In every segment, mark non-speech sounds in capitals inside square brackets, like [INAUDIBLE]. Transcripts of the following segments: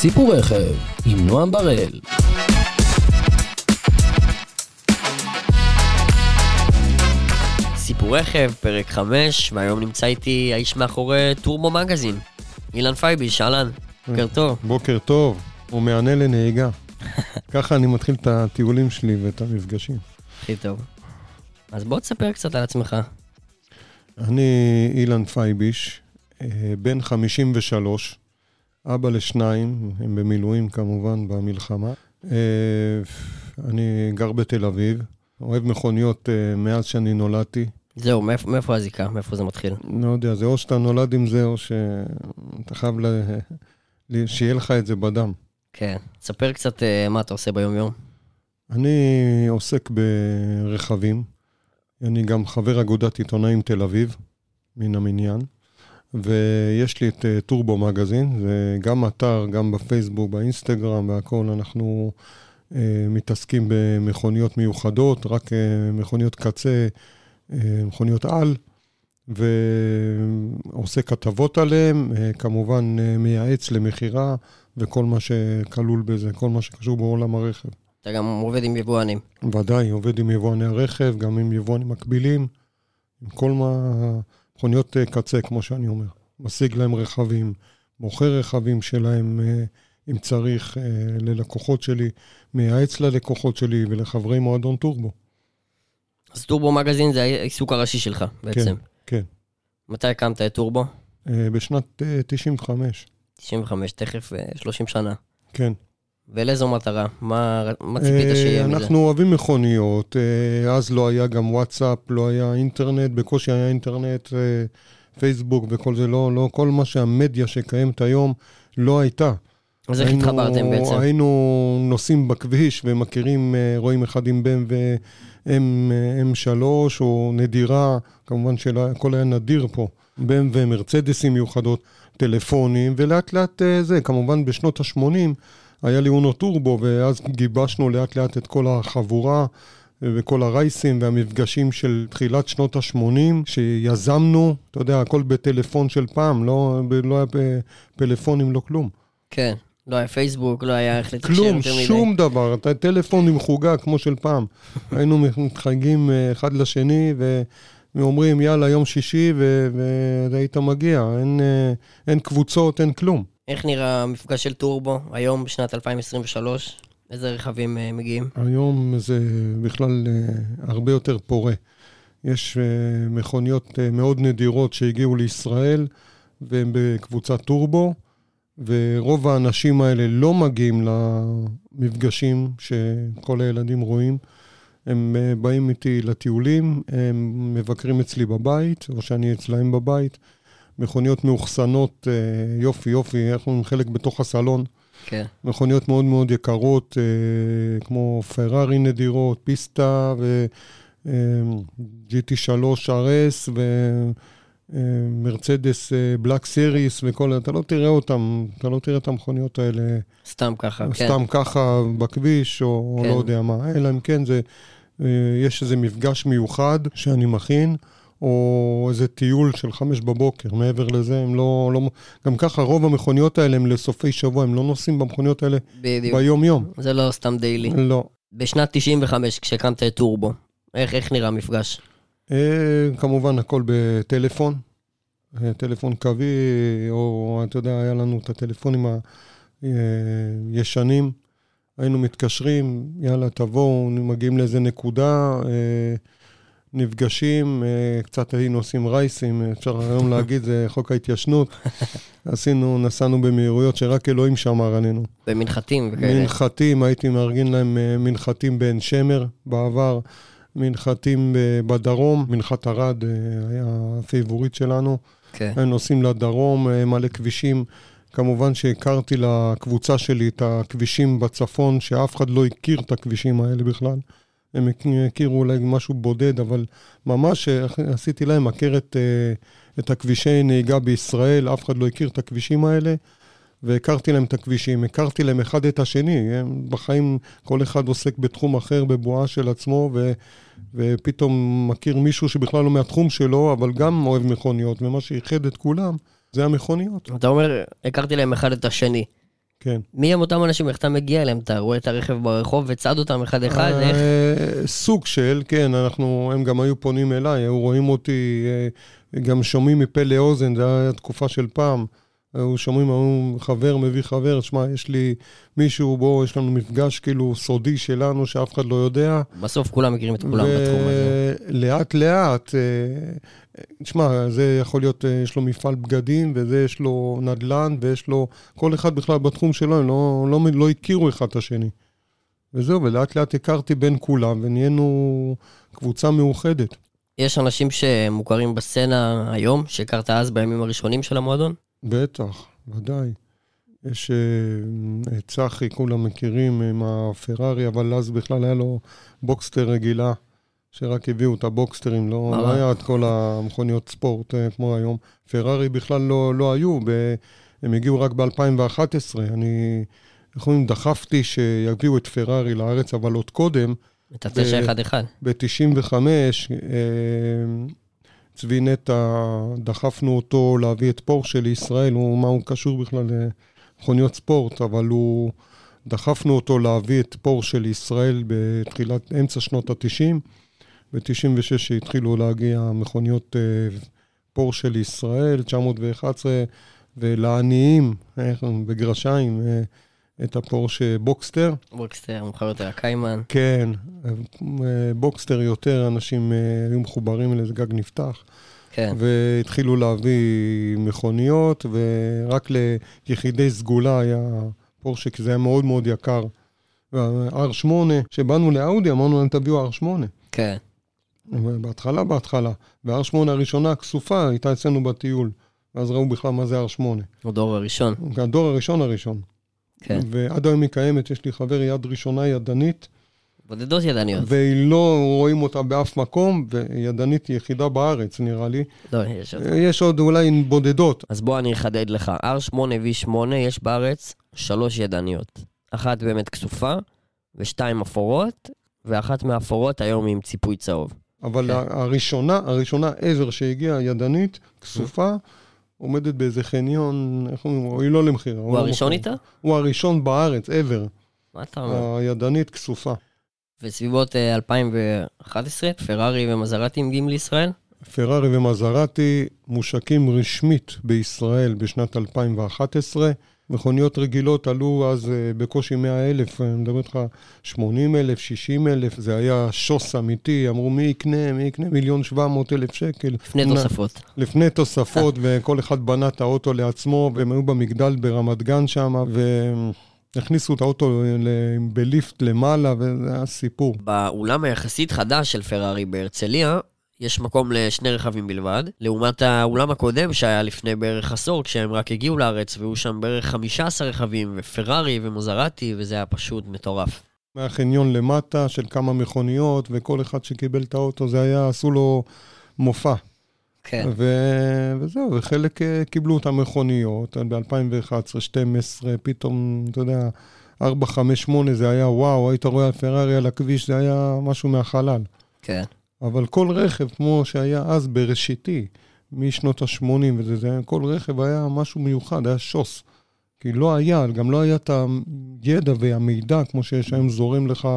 סיפור רכב עם נועם בראל. סיפור רכב, פרק 5, והיום נמצא איתי האיש מאחורי טורבו מגזין, אילן פייביש, אהלן, בוקר טוב. בוקר טוב, הוא מהנה לנהיגה. [LAUGHS] ככה אני מתחיל את הטיולים שלי ואת המפגשים. הכי טוב. אז בוא תספר קצת על עצמך. אני אילן פייביש, אה, בן 53, אבא לשניים, הם במילואים כמובן במלחמה. אה, אני גר בתל אביב, אוהב מכוניות אה, מאז שאני נולדתי. זהו, מאיפה, מאיפה הזיקה? מאיפה זה מתחיל? לא יודע, זה או שאתה נולד עם זה, או שאתה חייב ל... שיהיה לך את זה בדם. כן. תספר קצת אה, מה אתה עושה ביום-יום. אני עוסק ברכבים, אני גם חבר אגודת עיתונאים תל אביב, מן המניין, ויש לי את אה, טורבו מגזין, זה גם אתר, גם בפייסבוק, באינסטגרם והכול, אנחנו אה, מתעסקים במכוניות מיוחדות, רק אה, מכוניות קצה, אה, מכוניות על, ועושה כתבות עליהן, אה, כמובן אה, מייעץ למכירה וכל מה שכלול בזה, כל מה שקשור בעולם הרכב. אתה גם עובד עם יבואנים. ודאי, עובד עם יבואני הרכב, גם עם יבואנים מקבילים, עם כל מה... מכוניות אה, קצה, כמו שאני אומר. משיג להם רכבים, מוכר רכבים שלהם, אה, אם צריך, אה, ללקוחות שלי, מייעץ ללקוחות שלי ולחברי מועדון טורבו. אז טורבו מגזין זה העיסוק הראשי שלך בעצם. כן. מתי הקמת את טורבו? בשנת אה, 95, 95, תכף אה, 30 שנה. כן. ולאיזו מטרה? מה, מה ציפית אה, שיהיה מזה? אנחנו אוהבים מכוניות, אה, אז לא היה גם וואטסאפ, לא היה אינטרנט, בקושי היה אינטרנט, אה, פייסבוק וכל זה, לא, לא, כל מה שהמדיה שקיימת היום לא הייתה. אז איך התחברתם בעצם? היינו נוסעים בכביש ומכירים, רואים אחד עם בם ו-M3 או נדירה, כמובן שהכל היה נדיר פה, בם ומרצדסים מיוחדות, טלפונים, ולאט לאט זה, כמובן בשנות ה-80 היה לי אונו טורבו, ואז גיבשנו לאט לאט את כל החבורה. אה, וכל הרייסים והמפגשים של תחילת שנות ה-80, שיזמנו, אתה יודע, הכל בטלפון של פעם, לא, לא היה פלאפונים, לא כלום. כן. לא היה פייסבוק, לא היה איך לתקשר כלום, יותר מדי. שום דבר. אתה טלפון עם חוגה כמו של פעם. [LAUGHS] היינו מתחייגים אה, אחד לשני ו... ואומרים, יאללה, יום שישי, והיית מגיע. אין, אה, אין קבוצות, אין כלום. איך נראה המפגש של טורבו היום בשנת 2023? איזה רכבים אה, מגיעים? היום זה בכלל אה, הרבה יותר פורה. יש אה, מכוניות מאוד נדירות שהגיעו לישראל, והן בקבוצת טורבו, ורוב האנשים האלה לא מגיעים למפגשים שכל הילדים רואים. הם באים איתי לטיולים, הם מבקרים אצלי בבית, או שאני אצלהם בבית. מכוניות מאוחסנות, אה, יופי יופי, אנחנו עם חלק בתוך הסלון. כן. מכוניות מאוד מאוד יקרות, אה, כמו פרארי נדירות, פיסטה ו-GT3 RS ומרצדס בלק סיריס וכל, אתה לא תראה אותם, אתה לא תראה את המכוניות האלה סתם ככה, כן. סתם ככה בכביש, או כן. לא יודע מה, אלא אם כן זה, אה, יש איזה מפגש מיוחד שאני מכין. או איזה טיול של חמש בבוקר, מעבר לזה, הם לא, לא... גם ככה, רוב המכוניות האלה הם לסופי שבוע, הם לא נוסעים במכוניות האלה בדיוק. ביום-יום. זה לא סתם דיילי. לא. בשנת 95, כשהקמת את טורבו, איך, איך נראה המפגש? אה, כמובן, הכל בטלפון, אה, טלפון קווי, או אתה יודע, היה לנו את הטלפונים הישנים. היינו מתקשרים, יאללה, תבואו, מגיעים לאיזה נקודה, אה, נפגשים, אה, קצת היינו עושים רייסים, אפשר היום [LAUGHS] להגיד, זה חוק ההתיישנות. עשינו, נסענו במהירויות שרק אלוהים שמר עלינו. במנחתים וכאלה. מנחתים, הייתי מארגן להם אה, מנחתים בעין שמר בעבר, מנחתים אה, בדרום, מנחת ערד היה ה favorite שלנו. כן. היינו נוסעים לדרום, מלא כבישים. כמובן שהכרתי לקבוצה שלי את הכבישים בצפון, שאף אחד לא הכיר את הכבישים האלה בכלל. הם הכ- הכירו אולי משהו בודד, אבל ממש אה, עשיתי להם הכרת אה, את הכבישי נהיגה בישראל, אף אחד לא הכיר את הכבישים האלה. והכרתי להם את הכבישים, הכרתי להם אחד את השני. הם בחיים, כל אחד עוסק בתחום אחר, בבועה של עצמו, ו, ופתאום מכיר מישהו שבכלל לא מהתחום שלו, אבל גם אוהב מכוניות, ומה שאיחד את כולם זה המכוניות. אתה אומר, הכרתי להם אחד את השני. כן. מי הם אותם אנשים, איך אתה מגיע אליהם? אתה רואה את הרכב ברחוב וצד אותם אחד-אחד? איך? אה, סוג של, כן, אנחנו, הם גם היו פונים אליי, היו רואים אותי, אה, גם שומעים מפה לאוזן, זו הייתה תקופה של פעם. היו שומעים, היו חבר מביא חבר, שמע, יש לי מישהו, בוא, יש לנו מפגש כאילו סודי שלנו, שאף אחד לא יודע. בסוף כולם מכירים את כולם בתחום הזה. לאט, אה, תשמע, זה יכול להיות, אה, יש לו מפעל בגדים, וזה יש לו נדל"ן, ויש לו, כל אחד בכלל בתחום שלו, הם לא, לא, לא הכירו אחד את השני. וזהו, ולאט לאט הכרתי בין כולם, ונהיינו קבוצה מאוחדת. יש אנשים שמוכרים בסצנה היום, שהכרת אז בימים הראשונים של המועדון? בטח, ודאי. יש אה, את צחי, כולם מכירים עם הפרארי, אבל אז בכלל היה לו בוקסטר רגילה, שרק הביאו את הבוקסטרים, לא, לא היה את כל המכוניות ספורט אה, כמו היום. פרארי בכלל לא, לא היו, ב, הם הגיעו רק ב-2011. אני, איך אומרים, דחפתי שיביאו את פרארי לארץ, אבל עוד קודם, את ה-911. ב-95, צבי נטע, דחפנו אותו להביא את פורשה לישראל, הוא, מה הוא קשור בכלל למכוניות ספורט, אבל הוא, דחפנו אותו להביא את פורשה לישראל בתחילת, אמצע שנות ה-90. ב-96 שהתחילו להגיע מכוניות אה, פורשה לישראל, 911, ולעניים, איך, בגרשיים, אה, את הפורשה בוקסטר. בוקסטר, מאוחר יותר הקיימן. כן, בוקסטר יותר, אנשים היו מחוברים אל זה, גג נפתח. כן. והתחילו להביא מכוניות, ורק ליחידי סגולה היה פורשה, כי זה היה מאוד מאוד יקר. וה-R8, כשבאנו לאאודי, אמרנו להם, תביאו R8. כן. בהתחלה, בהתחלה. וה-R8 הראשונה, הכסופה, הייתה אצלנו בטיול. ואז ראו בכלל מה זה R8. הדור הראשון. הדור הראשון הראשון. כן. ועד היום היא קיימת, יש לי חבר יד ראשונה ידנית. בודדות ידניות. ולא רואים אותה באף מקום, וידנית יחידה בארץ, נראה לי. לא, יש עוד. יש עוד אולי בודדות. אז בוא אני אחדד לך. R8 V8 יש בארץ שלוש ידניות. אחת באמת כסופה, ושתיים אפורות, ואחת מהאפורות היום עם ציפוי צהוב. אבל כן. הראשונה, הראשונה ever שהגיעה ידנית, כסופה, עומדת באיזה חניון, איך אומרים, היא לא למכירה. הוא הראשון איתה? הוא הראשון בארץ, ever. מה אתה אומר? הידנית כסופה. וסביבות 2011, פרארי ומזרטי מגיעים לישראל? פרארי ומזרטי מושקים רשמית בישראל בשנת 2011. מכוניות רגילות עלו אז בקושי 100 אלף, אני מדבר איתך 80 אלף, 60 אלף, זה היה שוס אמיתי, אמרו מי יקנה, מי יקנה מיליון 700 אלף שקל. לפני תוספות. לפני תוספות, וכל אחד בנה את האוטו לעצמו, והם היו במגדל ברמת גן שם, והכניסו את האוטו בליפט למעלה, וזה היה סיפור. באולם היחסית חדש של פרארי בהרצליה, יש מקום לשני רכבים בלבד, לעומת האולם הקודם שהיה לפני בערך עשור, כשהם רק הגיעו לארץ, והיו שם בערך 15 רכבים, ופרארי ומוזרטי, וזה היה פשוט מטורף. מהחניון למטה של כמה מכוניות, וכל אחד שקיבל את האוטו, זה היה, עשו לו מופע. כן. ו- וזהו, וחלק קיבלו את המכוניות, ב-2011, 2012, פתאום, אתה יודע, 4, 5, 8 זה היה וואו, היית רואה פרארי על הכביש, זה היה משהו מהחלל. כן. אבל כל רכב, כמו שהיה אז בראשיתי, משנות ה-80 וזה, זה, כל רכב היה משהו מיוחד, היה שוס. כי לא היה, גם לא היה את הידע והמידע כמו שיש היום זורם לך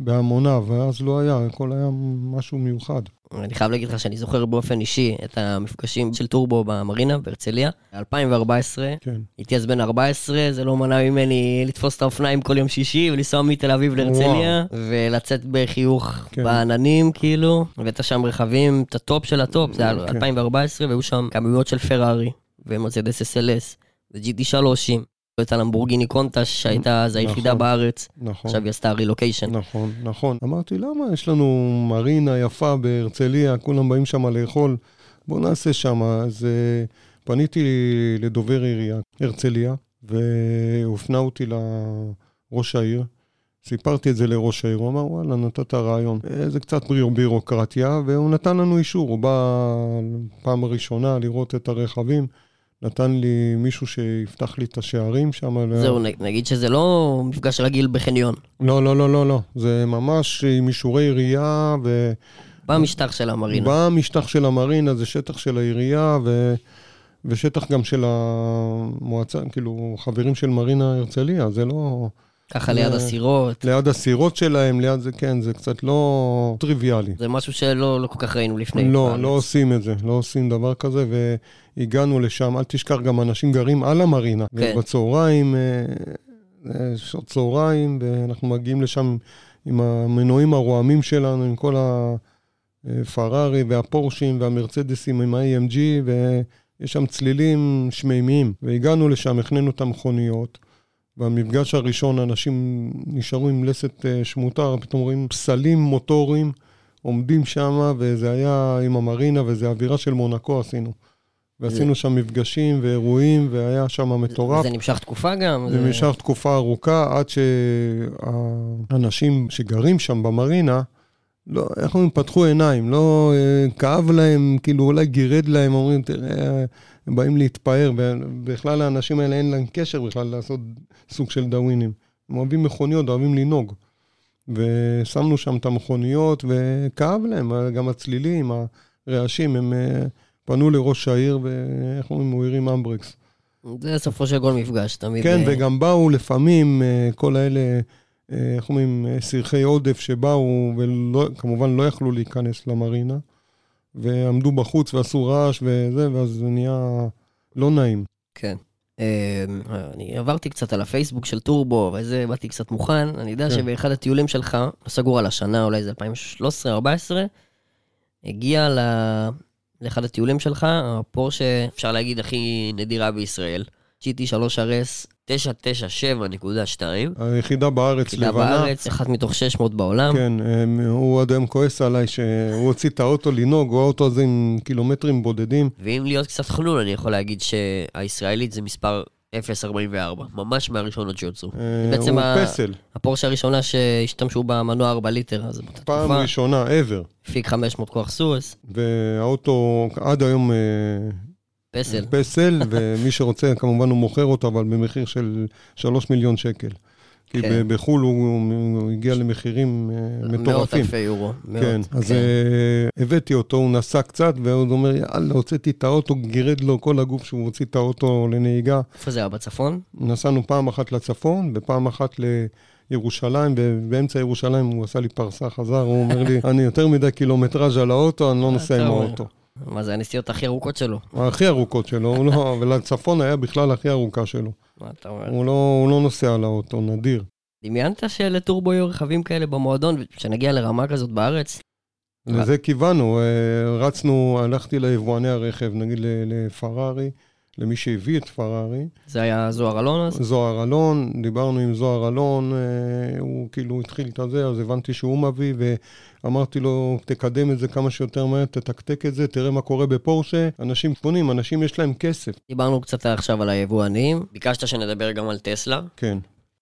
בהמוניו, ואז לא היה, הכל היה משהו מיוחד. אני חייב להגיד לך שאני זוכר באופן אישי את המפגשים של טורבו במרינה בהרצליה, 2014. כן. הייתי אז בן 14, זה לא מנע ממני לתפוס את האופניים כל יום שישי ולנסוע מתל אביב להרצליה, ולצאת בחיוך כן. בעננים כאילו, הבאת שם רכבים, את ה top של ה top, זה היה כן. 2014, והיו שם כמויות של פרארי, ומרצדס SLS, ו-GT3, את הלמבורגיני קונטאש שהייתה אז היחידה נכון. בארץ, נכון. עכשיו היא עשתה רילוקיישן. נכון, נכון. אמרתי, למה יש לנו מרינה יפה בהרצליה, כולם באים שם לאכול, בואו נעשה שם. אז uh, פניתי לדובר עירייה, הרצליה, והופנה אותי לראש העיר. סיפרתי את זה לראש העיר, הוא אמר, וואלה, נתת רעיון. אה, זה קצת ביר- בירוקרטיה, והוא נתן לנו אישור. הוא בא פעם ראשונה לראות את הרכבים, נתן לי מישהו שיפתח לי את השערים שם. זהו, נ- נגיד שזה לא מפגש רגיל בחניון. לא, לא, לא, לא, לא. זה ממש עם אישורי עירייה, ובא במשטח של המרינה. המשטח של המרינה, זה שטח של העירייה, ו... ושטח גם של המועצה, כאילו, חברים של מרינה הרצליה, זה לא... ככה ליד זה- הסירות. ליד הסירות שלהם, ליד זה, כן, זה קצת לא טריוויאלי. זה משהו שלא לא כל כך ראינו לפני. לא, בארץ. לא עושים את זה, לא עושים דבר כזה, והגענו לשם, אל תשכח, גם אנשים גרים על המרינה. כן. ובצהריים, אה, אה, שעות צהריים, ואנחנו מגיעים לשם עם המנועים הרועמים שלנו, עם כל הפרארי והפורשים והמרצדסים עם ה-AMG, ויש שם צלילים שמימיים. והגענו לשם, החנינו את המכוניות. במפגש הראשון אנשים נשארו עם לסת אה, שמוטה, פתאום רואים פסלים מוטוריים עומדים שם, וזה היה עם המרינה, וזה אווירה של מונקו עשינו. ועשינו שם מפגשים ואירועים, והיה שם מטורף. זה נמשך תקופה גם. זה נמשך תקופה ארוכה, עד שהאנשים שגרים שם במרינה, לא, איך אומרים, פתחו עיניים, לא אה, כאב להם, כאילו אולי גירד להם, אומרים, תראה, הם באים להתפאר, ובכלל האנשים האלה אין להם קשר בכלל לעשות סוג של דאווינים. הם אוהבים מכוניות, אוהבים לנהוג. ושמנו שם את המכוניות, וכאב להם, גם הצלילים, הרעשים, הם אה, פנו לראש העיר, ואיך אומרים, הוא הרים אמברקס. זה סופו של כל מפגש, תמיד. כן, אה, וגם באו לפעמים אה, כל האלה, אה, איך אומרים, אה, סרחי עודף שבאו, וכמובן לא יכלו להיכנס למרינה, ועמדו בחוץ ועשו רעש וזה, ואז זה נהיה לא נעים. כן. אני עברתי קצת על הפייסבוק של טורבו, וזה, באתי קצת מוכן. אני יודע כן. שבאחד הטיולים שלך, לא סגור על השנה, אולי זה 2013-2014, הגיע ל... לאחד הטיולים שלך, הפורשה, אפשר להגיד, הכי נדירה בישראל, GT3 RS 997.2, היחידה בארץ יחידה לבנה. בארץ, אחת מתוך 600 בעולם. כן, אה, הוא עד היום כועס עליי שהוא הוציא את האוטו לנהוג, הוא האוטו הזה עם קילומטרים בודדים. ואם להיות קצת חנון, אני יכול להגיד שהישראלית זה מספר 044, ממש מהראשונות שיוצאו. אה, בעצם הפורשה הראשונה שהשתמשו במנוע 4 ליטר, אז באותה פעם תקופה, ראשונה ever. הפיק 500 כוח סוס, והאוטו עד היום אה, פסל. פסל, [LAUGHS] ומי שרוצה, כמובן הוא מוכר אותו, אבל במחיר של 3 מיליון שקל. כי כן. בחו"ל הוא, הוא הגיע למחירים אה, מאות מטורפים. אלפי יורו. מאות, כן, אז כן. אה, הבאתי אותו, הוא נסע קצת, והוא אומר, יאללה, הוצאתי את האוטו, גירד לו כל הגוף שהוא הוציא את האוטו לנהיגה. איפה זה היה? בצפון? נסענו פעם אחת לצפון, ופעם אחת לירושלים, ובאמצע ירושלים הוא עשה לי פרסה, חזר, הוא אומר לי, אני יותר מדי קילומטראז' על האוטו, אני לא נוסע עם. האוטו. מה זה הנסיעות הכי ארוכות שלו? הכי ארוכות שלו, הוא לא, ולצפון היה בכלל הכי ארוכה שלו. מה אתה אומר? הוא לא, הוא לא נוסע על האוטו, נדיר. דמיינת שלטורבו יהיו רכבים כאלה במועדון, ושנגיע לרמה כזאת בארץ? לזה כיוונו, אה, רצנו, הלכתי ליבואני הרכב, נגיד ל- לפרארי, למי שהביא את פרארי, זה היה זוהר אלון אז? זוהר אלון, דיברנו עם זוהר אלון, אה, הוא כאילו התחיל את הזה, אז הבנתי שהוא מביא, ואמרתי לו, תקדם את זה כמה שיותר מהר, תתקתק את זה, תראה מה קורה בפורשה. אנשים קונים, אנשים יש להם כסף. דיברנו קצת עכשיו על היבואנים. ביקשת שנדבר גם על טסלה. כן.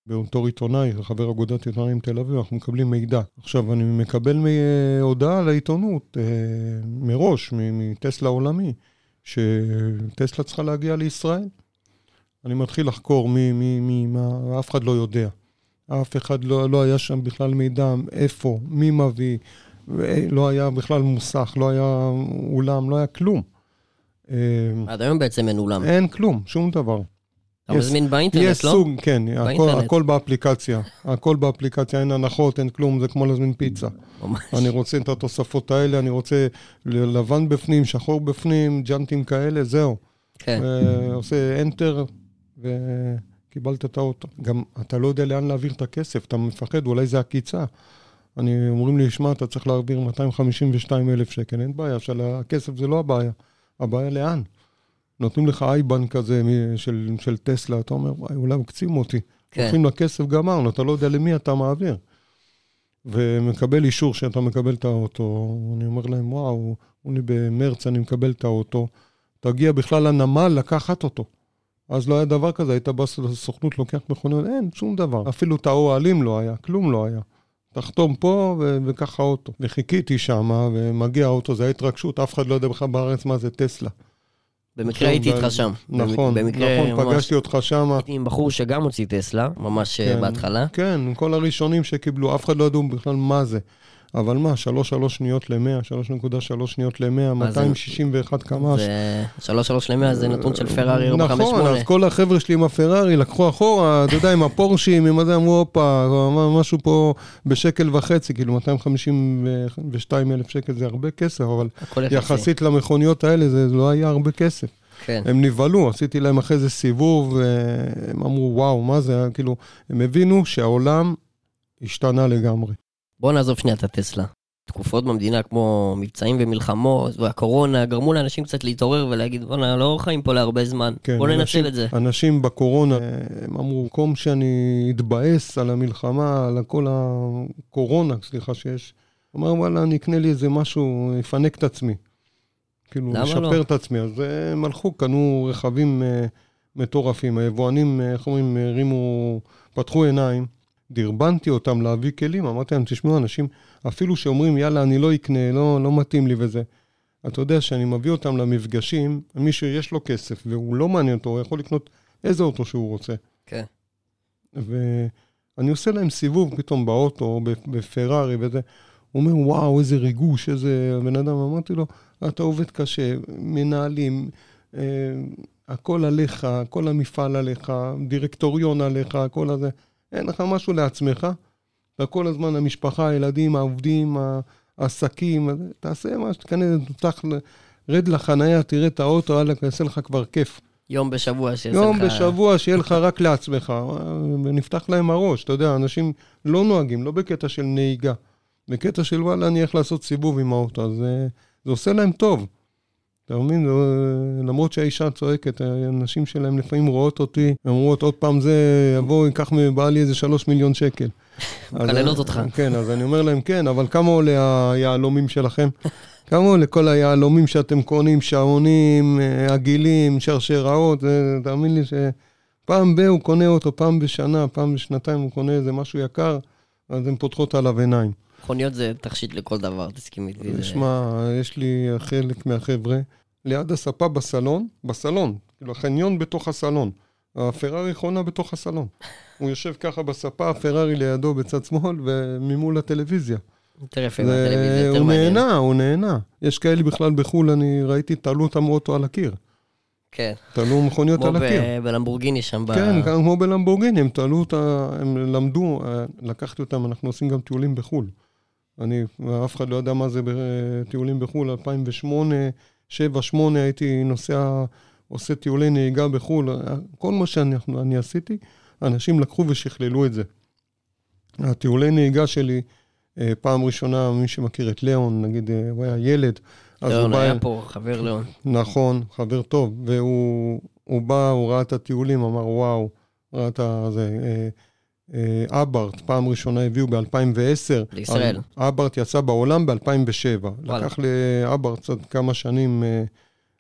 בתור עיתונאי, חבר אגודת עיתונאים תל אביב, אנחנו מקבלים מידע. עכשיו, אני מקבל מ- אה, הודעה לעיתונות אה, מראש, מטסלה עולמי, שטסלה צריכה להגיע לישראל. אני מתחיל לחקור מי, מי, מי, מה, אף אחד לא יודע. אף אחד לא, לא היה שם בכלל מידע, איפה, מי מביא, לא היה בכלל מוסך, לא היה אולם, לא היה כלום. עד היום בעצם אין אולם. אין כלום, שום דבר. אתה יש- מזמין באינטרנט, יש לא? סוג, כן, הכל. הכל באפליקציה. הכל באפליקציה, אין הנחות, אין כלום, זה כמו להזמין פיצה. ממש. אני רוצה את התוספות האלה, אני רוצה לבן בפנים, שחור בפנים, ג'אנטים כאלה, זהו. כן. עושה enter וקיבלת את האוטו. גם אתה לא יודע לאן להעביר את הכסף, אתה מפחד, אולי זה עקיצה. אני, אומרים לי, שמע, אתה צריך להעביר 252 אלף שקל, אין בעיה, הכסף זה לא הבעיה. הבעיה לאן? נותנים לך אייבן כזה של, של טסלה, אתה אומר, וואי, אולי עוקצים אותי. כן. הולכים לכסף, גמרנו, אתה לא יודע למי אתה מעביר. ומקבל אישור שאתה מקבל את האוטו, אני אומר להם, וואו, לי, במרץ אני מקבל את האוטו, תגיע בכלל לנמל לקחת אותו. אז לא היה דבר כזה, היית בא לסוכנות, לוקח מכוניות, אין, שום דבר. אפילו את האוהלים לא היה, כלום לא היה. תחתום פה ו- וככה אוטו. וחיכיתי שם, ומגיע האוטו, זו ההתרגשות, אף אחד לא יודע בכלל בארץ מה זה טסלה. במקרה הייתי איתך שם. נכון, במקרה נכון, ממש. פגשתי אותך שם. הייתי עם בחור שגם הוציא טסלה, ממש אה, כן. בהתחלה. כן, כל הראשונים שקיבלו, אף אחד לא ידעו בכלל מה זה. אבל מה, 3.3 שניות ל-100, 3.3 שניות ל-100, מה זה? 261 קמ"ש. זה 3 ל-100 זה נתון של פרארי 458. נכון, אז כל החבר'ה שלי עם הפרארי לקחו אחורה, אתה יודע, עם הפורשים, עם הזה, אמרו, הופה, משהו פה בשקל וחצי, כאילו 252 אלף שקל זה הרבה כסף, אבל. יחסית למכוניות האלה זה לא היה הרבה כסף. כן. הם נבהלו, עשיתי להם אחרי זה סיבוב, הם אמרו, וואו, מה זה, כאילו, הם הבינו שהעולם השתנה לגמרי. בוא נעזוב שנייה את הטסלה. תקופות במדינה כמו מבצעים ומלחמות והקורונה גרמו לאנשים קצת להתעורר ולהגיד בואנה לא חיים פה להרבה זמן, כן, בוא ננצל אנשים- את זה. אנשים בקורונה, הם אמרו, במקום שאני אתבאס על המלחמה, על כל הקורונה, סליחה, שיש, אמר, וואלה, אני אקנה לי איזה משהו, אפנק את עצמי. כאילו, לשפר לא? את עצמי. אז אה, הם הלכו, קנו רכבים אה, מטורפים. היבואנים, אה, איך אומרים, הרימו, פתחו עיניים, דרבנתי אותם להביא כלים, אמרתי להם, תשמעו, אנשים, אפילו שאומרים, יאללה, אני לא אקנה, לא, לא מתאים לי וזה. אתה יודע שאני מביא אותם למפגשים, מי שיש לו כסף והוא לא מעניין אותו, הוא יכול לקנות איזה אוטו שהוא רוצה. כן. ואני עושה להם סיבוב פתאום באוטו, או בפ- בפרארי וזה. הוא אומר, וואו, איזה ריגוש, איזה בן אדם. אמרתי לו, אתה עובד קשה, מנהלים, אה, הכל עליך, כל המפעל עליך, דירקטוריון עליך, הכל הזה. אין לך משהו לעצמך. אתה כל הזמן, המשפחה, הילדים, העובדים, העסקים, תעשה מה שתיכנס, תפתח, רד לחנייה, תראה את האוטו, יאללה, יעשה לך כבר כיף. יום בשבוע שיעשה יום לך... בשבוע שיהיה לך רק לעצמך, ונפתח להם הראש, אתה יודע, אנשים לא נוהגים, לא בקטע של נהיגה, בקטע של וואלה, אני איך לעשות סיבוב עם האוטו, אז אה, זה עושה להם טוב. אתה מבין? זה- למרות שהאישה צועקת, הנשים שלהם לפעמים רואות אותי, אומרות, עוד פעם זה יבוא, ייקח מבעלי איזה שלוש מיליון שקל. [LAUGHS] מקללות אותך. כן, אז אני אומר להם, כן, אבל כמה עולה היהלומים שלכם? [LAUGHS] כמה עולה כל היהלומים שאתם קונים, שעונים, אה, עגילים, שרשראות, תאמין לי שפעם ב- הוא קונה אותו, פעם בשנה, פעם בשנתיים הוא קונה איזה משהו יקר, אז הן פותחות עליו עיניים. מכוניות זה תכשיט לכל דבר, תסכים איתי. זה- שמע, יש לי חלק מהחבר'ה, ליד הספה בסלון, בסלון, כאילו החניון בתוך הסלון. הפרארי חונה בתוך הסלון. הוא יושב ככה בספה, הפרארי לידו בצד שמאל וממול הטלוויזיה. יותר יפה מהטלוויזיה, יותר הוא מעניין. נהנה, הוא נהנה. יש כאלה בכלל בחו"ל, אני ראיתי, תלו אותם אוטו על הקיר. כן. תלו מכוניות כמו על הקיר. ב- בלמבורגיני שם. כן, כמו בלמבורגיני, הם תלו אותה, הם למדו, אה, לקחתי אותם, אנחנו עושים גם טיולים בחו"ל. אני, אף אחד לא יודע מה זה טיולים בחו"ל, 2008, 7, 8 הייתי נוסע, עושה טיולי נהיגה בחו"ל, כל מה שאני אני עשיתי, אנשים לקחו ושכללו את זה. הטיולי נהיגה שלי, אה, פעם ראשונה, מי שמכיר את ליאון, נגיד, אה, הוא היה ילד, ליאון בא... היה פה, חבר ליאון. נכון, חבר טוב, והוא הוא בא, הוא ראה את הטיולים, אמר וואו, ראה את זה. אה, אה, אברט, פעם ראשונה הביאו ב-2010. לישראל. אברט יצא בעולם ב-2007. וואלה. לקח לאברט קצת כמה שנים אה,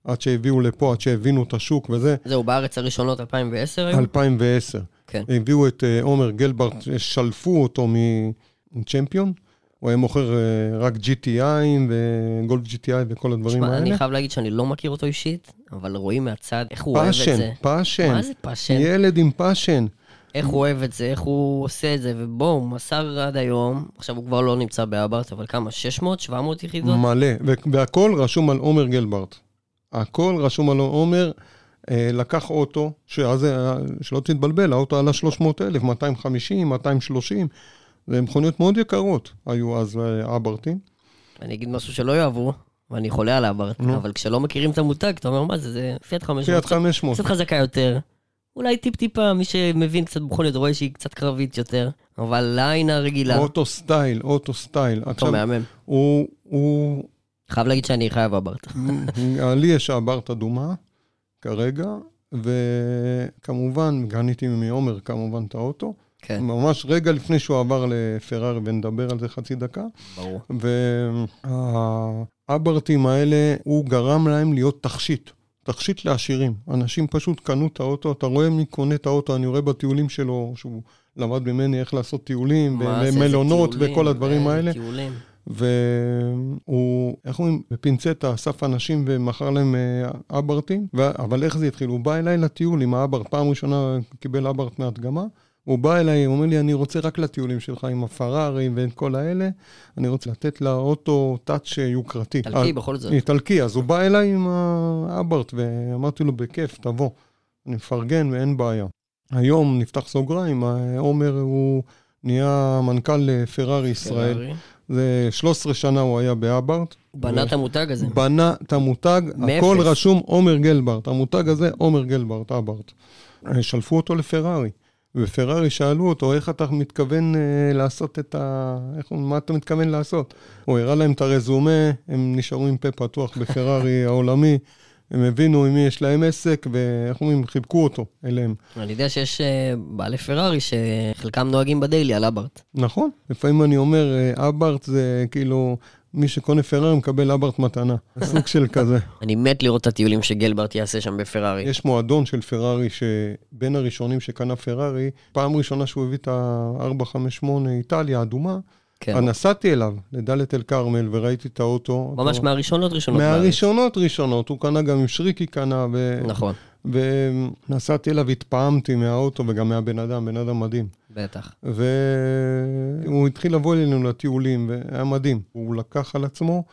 עד שהביאו לפה, עד שהבינו את השוק וזה. זהו, בארץ הראשונות 2010 היו? 2010. כן. הביאו את אה, עומר גלברט, שלפו אותו מצ'מפיון. הוא היה מוכר אה, רק GTI וגולף GTI וכל הדברים תשמע, האלה. אני חייב להגיד שאני לא מכיר אותו אישית, אבל רואים מהצד איך הוא אוהב את passion, זה. passion. מה זה passion? ילד עם passion. איך הוא אוהב את זה, איך הוא עושה את זה, ובוא, הוא מסר עד היום, עכשיו הוא כבר לא נמצא באברט, אבל כמה? 600? 700 יחידות? מלא, והכל רשום על עומר גלברט. הכל רשום על עומר, אה, לקח אוטו, שאז, אה, שלא תתבלבל, האוטו עלה 300 אלף, 250, 230, זה מכוניות מאוד יקרות היו אז אה, אברטים. אני אגיד משהו שלא יאהבו, ואני חולה על האברט, נו. אבל כשלא מכירים את המותג, אתה אומר, מה זה, זה פיאט 500. פיאט 500. קצת חזקה יותר. אולי טיפ-טיפה, מי שמבין קצת מכוניות רואה שהיא קצת קרבית יותר, אבל לעין הרגילה, אותו style, אותו style. אוטו מהמם. הוא, הוא, חייב להגיד שאני חייב אברט. [LAUGHS] לי יש אברט אדומה כרגע, וכמובן, קניתי מעומר כמובן את האוטו. כן, ממש רגע לפני שהוא עבר לפרארי, ונדבר על זה חצי דקה. ברור. והאברטים האלה, הוא גרם להם להיות תכשיט. תכשיט לעשירים. אנשים פשוט קנו את האוטו, אתה רואה מי קונה את האוטו, אני רואה בטיולים שלו, שהוא למד ממני איך לעשות טיולים, ומלונות וכל הדברים איזה האלה. טיולים. והוא, איך אומרים, בפינצטה אסף אנשים ומכר להם אה, אברטים, ו... אבל איך זה התחיל? הוא בא אליי לטיול עם האברט, פעם ראשונה קיבל אברט מהדגמה, הוא בא אליי, הוא אומר לי, אני רוצה רק לטיולים שלך עם הפרארי ואת כל האלה, אני רוצה לתת לאוטו טאץ' יוקרתי. איטלקי בכל זאת. איטלקי, אז הוא בא אליי עם האברט, ואמרתי לו, בכיף, תבוא. אני מפרגן ואין בעיה. היום, נפתח סוגריים, עומר הוא נהיה מנכ"ל פרארי ישראל. פרארי. זה 13 שנה הוא היה באברט. בנה את המותג הזה. בנה את המותג, הכל רשום עומר גלברט. המותג הזה, עומר גלברט, אברט. שלפו אותו לפרארי. ופרארי שאלו אותו, איך אתה מתכוון uh, לעשות את ה... איך, מה אתה מתכוון לעשות? הוא הראה להם את הרזומה, הם נשארו עם פה פתוח בפרארי [LAUGHS] העולמי. הם הבינו עם מי יש להם עסק, ואיך אומרים, חיבקו אותו אליהם. אני יודע שיש uh, בעלי פרארי שחלקם נוהגים בדיילי על אברט. נכון, לפעמים אני אומר, uh, אברט זה כאילו, מי שקונה פרארי מקבל אברט מתנה. [LAUGHS] סוג של כזה. אני מת לראות את הטיולים שגלברט יעשה שם בפרארי. יש מועדון של פרארי שבין הראשונים שקנה פרארי, פעם ראשונה שהוא הביא את ה-458 איטליה אדומה, כן. נסעתי אליו, לדלית אל כרמל, וראיתי את האוטו. ממש אותו... מהראשונות ראשונות. מהראשונות ראשונות, הוא קנה גם עם שריקי קנה. ו... נכון. ונסעתי אליו, התפעמתי מהאוטו וגם מהבן אדם, בן אדם מדהים. בטח. והוא התחיל לבוא אלינו לטיולים, והיה מדהים. הוא לקח על עצמו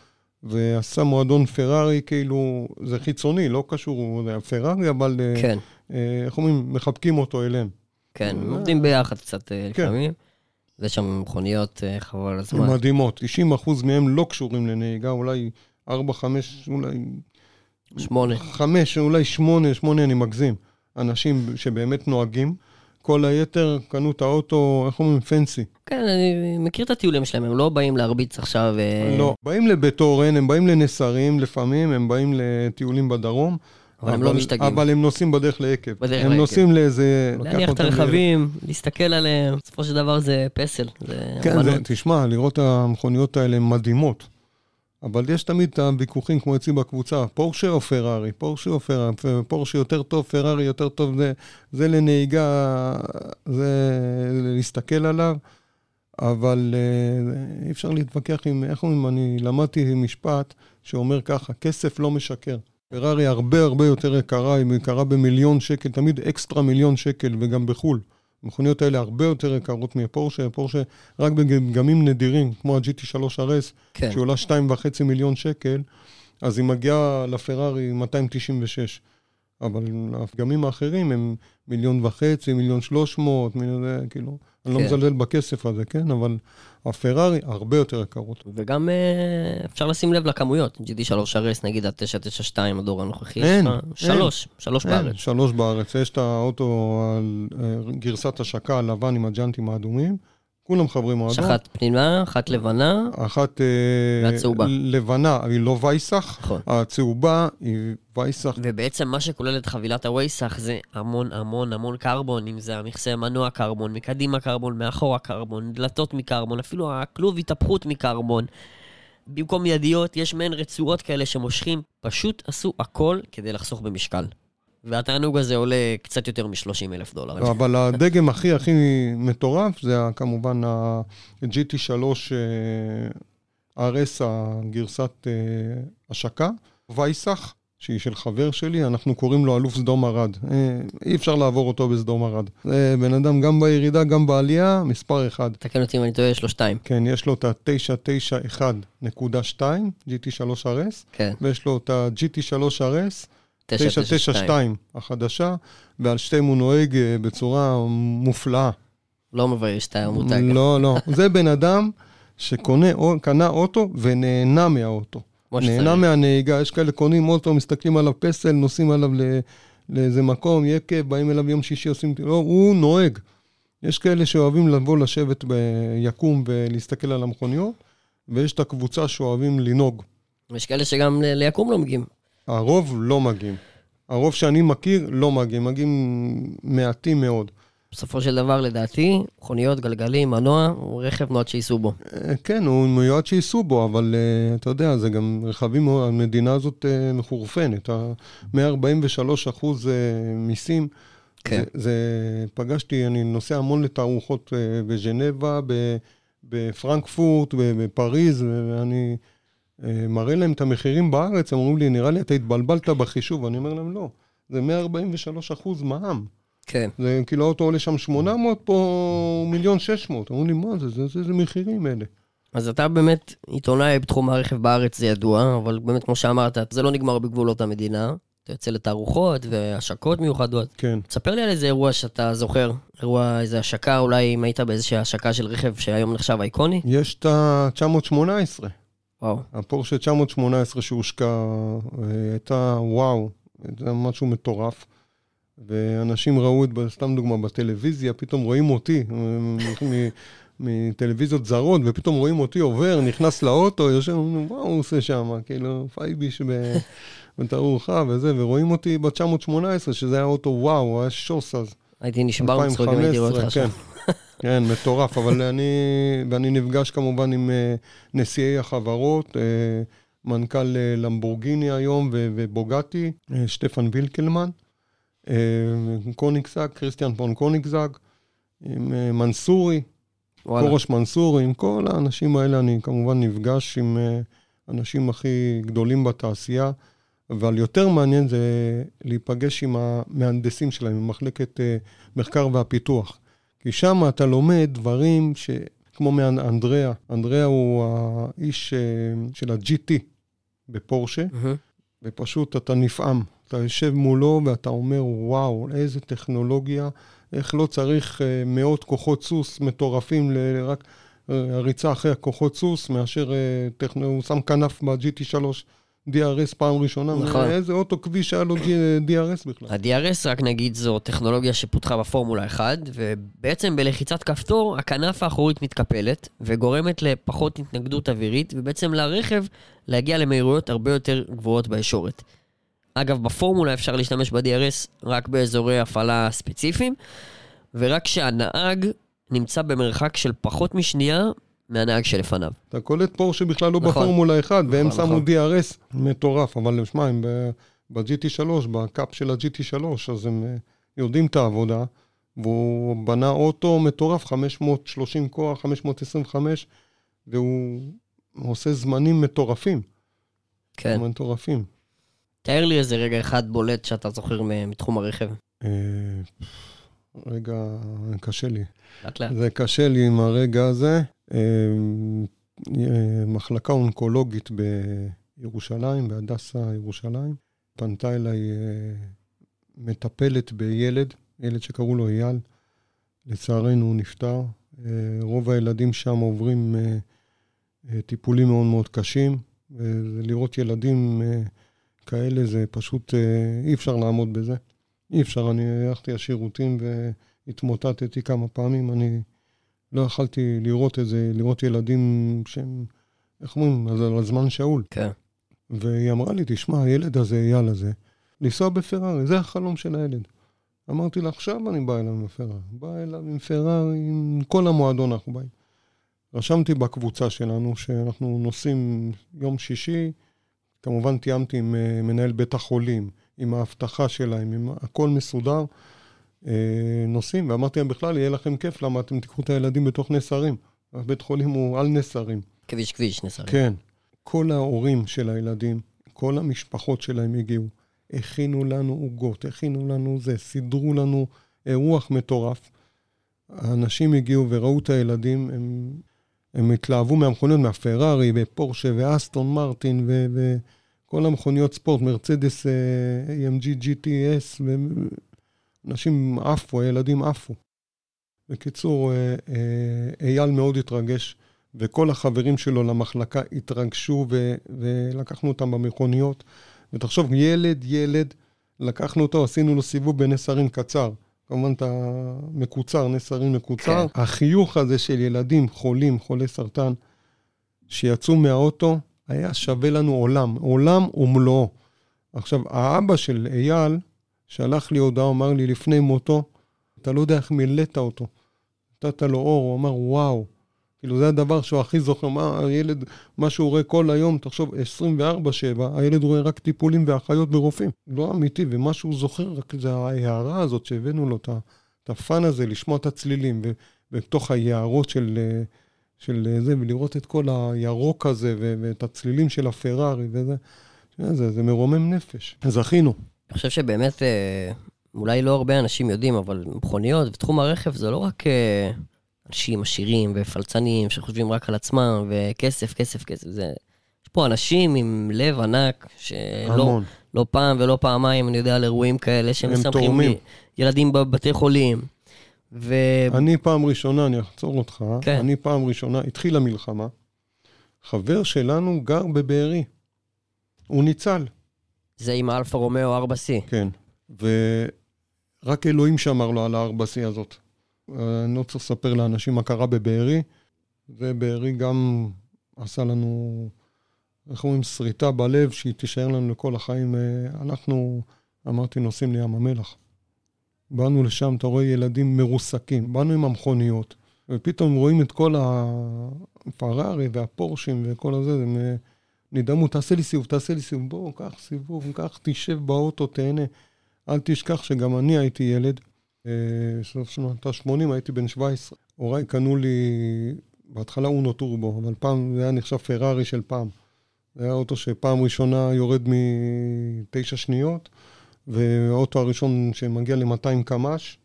ועשה מועדון פרארי, כאילו, זה חיצוני, לא קשור, זה היה פרארי, אבל... אה, כן. אה, איך אומרים? מחבקים אותו אליהם. כן, עובדים ביחד קצת אה, כן. לפעמים. יש שם מכוניות חבל על הזמן. מדהימות, 90% מהם לא קשורים לנהיגה, אולי 4, 5, אולי שמונה. חמש, אולי שמונה, שמונה אני מגזים. אנשים שבאמת נוהגים. כל היתר קנו את האוטו, איך אומרים? פנסי. כן, אני מכיר את הטיולים שלהם, הם לא באים להרביץ עכשיו. אה, לא, באים לבית אורן, הם באים לנסרים לפעמים, הם באים לטיולים בדרום. אבל הם לא משתגעים. אבל הם נוסעים בדרך לעקב. בדרך הם נוסעים לאיזה... להניח את הרכבים, להסתכל עליהם, בסופו של דבר זה פסל. כן, תשמע, לראות המכוניות האלה מדהימות. אבל יש תמיד את הוויכוחים כמו אצלי בקבוצה, פורשה או פרארי, פורשה או פרארי, פורשה יותר טוב, פרארי יותר טוב, זה, זה לנהיגה, זה להסתכל עליו, אבל אה, אי אפשר להתווכח עם, איך אומרים, אני למדתי משפט שאומר ככה, כסף לא משקר. פרארי הרבה הרבה יותר יקרה, היא יקרה במיליון שקל, תמיד אקסטרה מיליון שקל, וגם בחו"ל. המכוניות האלה הרבה יותר יקרות מפורשה, פורשה רק בגמים נדירים, כמו ה-GT3 RS, כן. שעולה 2.5 מיליון שקל, אז היא מגיעה לפרארי 296. אבל הפגמים האחרים הם מיליון וחצי, מיליון שלוש מאות, מיליון, כאילו, כן. אני לא כן. מזלזל בכסף הזה, כן? אבל הפרארי הרבה יותר יקרות. וגם אה, אפשר לשים לב לכמויות. GT3 RS, נגיד ה-992, הדור הנוכחי, אין, אין. שלוש, שלוש אין, בארץ. שלוש בארץ. יש את האוטו על אה, גרסת השקה הלבן עם הג'אנטים האדומים. כולם חברי מועדון. יש אחת פנימה, אחת לבנה. אחת... אה, והצהובה. לבנה, היא לא וייסח. נכון. הצהובה היא וייסח. ובעצם מה שכולל את חבילת הווייסח זה המון המון המון קרבון, אם זה המכסה מנוע קרבון, מקדימה קרבון, מאחורה קרבון, דלתות מקרבון, אפילו הכלוב התהפכות מקרבון. במקום ידיות יש מעין רצועות כאלה שמושכים, פשוט עשו הכל כדי לחסוך במשקל. והתענוג הזה עולה קצת יותר מ-30 אלף דולר. לא, אבל הדגם הכי הכי מטורף זה כמובן ה-GT3 אה, RS, הגרסת אה, השקה, וייסח, שהיא של חבר שלי, אנחנו קוראים לו אלוף סדום ארד. אה, אי אפשר לעבור אותו בסדום ארד. זה בן אדם גם בירידה, גם בעלייה, מספר אחד. תקן אותי אם אני טועה, יש לו שתיים. כן, יש לו את ה-991.2, GT3 RS, כן. ויש לו את ה-GT3 RS. 992 החדשה, ועל שתיהם הוא נוהג אה, בצורה מופלאה. לא מבייש את המותג. לא, לא. זה בן אדם שקנה אוטו ונהנה מהאוטו. נהנה מהנהיגה, יש כאלה קונים אוטו, מסתכלים עליו פסל, נוסעים עליו לאיזה מקום, יקב, באים אליו יום שישי, עושים... לא, הוא נוהג. יש כאלה שאוהבים לבוא לשבת ביקום ולהסתכל על המכוניות, ויש את הקבוצה שאוהבים לנהוג. יש כאלה שגם ליקום לא מגיעים. הרוב לא מגיעים. הרוב שאני מכיר לא מגיעים, מגיעים מעטים מאוד. בסופו של דבר, לדעתי, מכוניות, גלגלים, מנוע, הוא רכב נועד שייסעו בו. אה, כן, הוא מיועד שייסעו בו, אבל uh, אתה יודע, זה גם רכבים, המדינה הזאת uh, מחורפנת. 143 אחוז uh, מיסים. כן. זה, זה, פגשתי, אני נוסע המון לתערוכות uh, בז'נבה, בפרנקפורט, בפריז, ואני... אה, מראה להם את המחירים בארץ, הם אומרים לי, נראה לי אתה התבלבלת בחישוב, אני אומר להם, לא, זה 143 אחוז מע"מ. כן. זה כאילו האוטו עולה שם 800, פה מיליון 600. אמרו לי, מה זה, זה, זה, זה מחירים אלה. אז אתה באמת עיתונאי בתחום הרכב בארץ, זה ידוע, אבל באמת, כמו שאמרת, זה לא נגמר בגבולות המדינה. אתה יוצא לתערוכות והשקות מיוחדות. כן. תספר לי על איזה אירוע שאתה זוכר, אירוע, איזה השקה, אולי אם היית באיזושהי השקה של רכב שהיום נחשב אייקוני? יש את ה-918. וואו. הפורשה 918 שהושקע, אה, הייתה וואו, זה משהו מטורף. ואנשים ראו את, סתם דוגמה, בטלוויזיה, פתאום רואים אותי, מ- מטלוויזיות זרות, ופתאום רואים אותי עובר, נכנס לאוטו, יושב, מה הוא עושה שם? כאילו, פייביש בתערוכה וזה, ורואים אותי ב-918, שזה היה אוטו וואו, היה שוס אז. הייתי נשבר מצחוק אם הייתי רואה אותך שם. כן, מטורף, אבל אני, ואני נפגש כמובן עם אה, נשיאי החברות, אה, מנכ"ל אה, למבורגיני היום ובוגטי, שטפן וילקלמן, קוניגזג, כריסטיאן פון קוניגזג, עם מנסורי. קורש מנסורי, עם כל האנשים האלה אני כמובן נפגש עם אה, אנשים הכי גדולים בתעשייה, אבל יותר מעניין זה להיפגש עם המהנדסים שלהם, עם מחלקת מחקר והפיתוח. כי שם אתה לומד דברים ש... כמו מאנדריאה, אנדריאה הוא האיש אה, של ה-GT בפורשה. ופשוט אתה נפעם. אתה יושב מולו ואתה אומר, וואו, איזה טכנולוגיה, איך לא צריך אה, מאות כוחות סוס מטורפים לרק אה, הריצה אחרי הכוחות סוס, מאשר אה, טכנו... הוא שם כנף ב-GT3 DRS פעם ראשונה. נכון. איזה אוטו כביש היה לו DRS בכלל. ה-DRS, רק נגיד, זו טכנולוגיה שפותחה בפורמולה 1, ובעצם בלחיצת כפתור, הכנף האחורית מתקפלת, וגורמת לפחות התנגדות אווירית, ובעצם לרכב להגיע למהירויות הרבה יותר גבוהות בישורת. אגב, בפורמולה אפשר להשתמש ב-DRS רק באזורי הפעלה ספציפיים, ורק כשהנהג נמצא במרחק של פחות משנייה מהנהג שלפניו. אתה קולט פורשה בכלל לא נכון. בפורמולה 1, והם נכון, שמו נכון. DRS מטורף, אבל שמע, הם ב- ב-GT3, בקאפ של ה-GT3, אז הם אה, יודעים את העבודה, והוא בנה אוטו מטורף, 530 כוח, 525, והוא עושה זמנים מטורפים. כן. מטורפים. תאר לי איזה רגע אחד בולט שאתה זוכר מתחום הרכב. אה, רגע, קשה לי. לאט לאט. זה קשה לי עם הרגע הזה. אה, מחלקה אונקולוגית בירושלים, בהדסה ירושלים, פנתה אליי אה, מטפלת בילד, ילד שקראו לו אייל. לצערנו הוא נפטר. אה, רוב הילדים שם עוברים אה, טיפולים מאוד מאוד קשים, ולראות ילדים כאלה זה פשוט, אי אפשר לעמוד בזה. אי אפשר, אני הלכתי לשירותים והתמוטטתי כמה פעמים, אני לא יכלתי לראות את זה, לראות ילדים שהם, איך אומרים, אז על הזמן שאול. כן. והיא אמרה לי, תשמע, הילד הזה, אייל הזה, לנסוע בפרארי, זה החלום של הילד. אמרתי לה, עכשיו אני בא אליו עם פרארי. בא אליו עם פרארי, עם כל המועדון אנחנו באים. רשמתי בקבוצה שלנו שאנחנו נוסעים יום שישי, כמובן תיאמתי עם אה, מנהל בית החולים, עם האבטחה שלהם, עם הכל מסודר. אה, נוסעים, ואמרתי להם, בכלל, יהיה לכם כיף, למה אתם תיקחו את הילדים בתוך נסרים. הבית חולים הוא על נסרים. כביש כביש נסרים. כן. כל ההורים של הילדים, כל המשפחות שלהם הגיעו. הכינו לנו עוגות, הכינו לנו זה, סידרו לנו אירוח מטורף. האנשים הגיעו וראו את הילדים, הם, הם התלהבו מהמכוניות, מהפרארי ופורשה ואסטון מרטין ו, וכל המכוניות ספורט, מרצדס אה, AMG GTS, ואנשים עפו, הילדים עפו. בקיצור, אה, אה, אייל מאוד התרגש. וכל החברים שלו למחלקה התרגשו ו- ולקחנו אותם במכוניות. ותחשוב, ילד, ילד, לקחנו אותו, עשינו לו סיבוב בנסרים קצר. כמובן, אתה מקוצר, נסרים מקוצר. כן. החיוך הזה של ילדים חולים, חולי סרטן, שיצאו מהאוטו, היה שווה לנו עולם, עולם ומלואו. עכשיו, האבא של אייל שלח לי הודעה, אמר לי לפני מותו, אתה לא יודע איך מילאת אותו. נתת לו אור, הוא אמר, וואו. כאילו, זה הדבר שהוא הכי זוכר. מה הילד, מה שהוא רואה כל היום, תחשוב, 24-7, הילד רואה רק טיפולים ואחיות ורופאים. לא אמיתי, ומה שהוא זוכר, רק זה ההערה הזאת שהבאנו לו, את הפאן הזה, לשמוע את הצלילים, ו- בתוך היערות של, של זה, ולראות את כל הירוק הזה, ואת הצלילים של הפרארי וזה. זה, זה מרומם נפש. זכינו. אני חושב שבאמת, אה, אולי לא הרבה אנשים יודעים, אבל מכוניות ותחום הרכב זה לא רק אה, אנשים עשירים ופלצנים שחושבים רק על עצמם, וכסף, כסף, כסף, זה... יש פה אנשים עם לב ענק, שלא המון. לא פעם ולא פעמיים, אני יודע, על אירועים כאלה שהם הם מסמכים. ילדים בבתי חולים. ו... אני פעם ראשונה, אני אעצור אותך, כן. אני פעם ראשונה, התחילה מלחמה, חבר שלנו גר בבארי. הוא ניצל, זה עם האלפה רומאו 4C. כן. ורק אלוהים שמר לו על ה-4C הזאת. אני לא צריך לספר לאנשים מה קרה בבארי, ובארי גם עשה לנו, איך אומרים, שריטה בלב, שהיא תישאר לנו לכל החיים. אנחנו, אמרתי, נוסעים לים המלח. באנו לשם, אתה רואה ילדים מרוסקים, באנו עם המכוניות, ופתאום רואים את כל הפרארי והפורשים וכל הזה, הם אה, נדהמו, תעשה לי סיבוב, תעשה לי סיבוב, בוא, קח סיבוב, קח, תשב באוטו, תהנה. אל תשכח שגם אני הייתי ילד, אה, סוף שנות ה-80, הייתי בן 17. הוריי קנו לי, בהתחלה אונו טורבו, אבל פעם זה היה נחשב פרארי של פעם. זה היה אוטו שפעם ראשונה יורד מתשע שניות, והאוטו הראשון שמגיע ל-200 קמ"ש,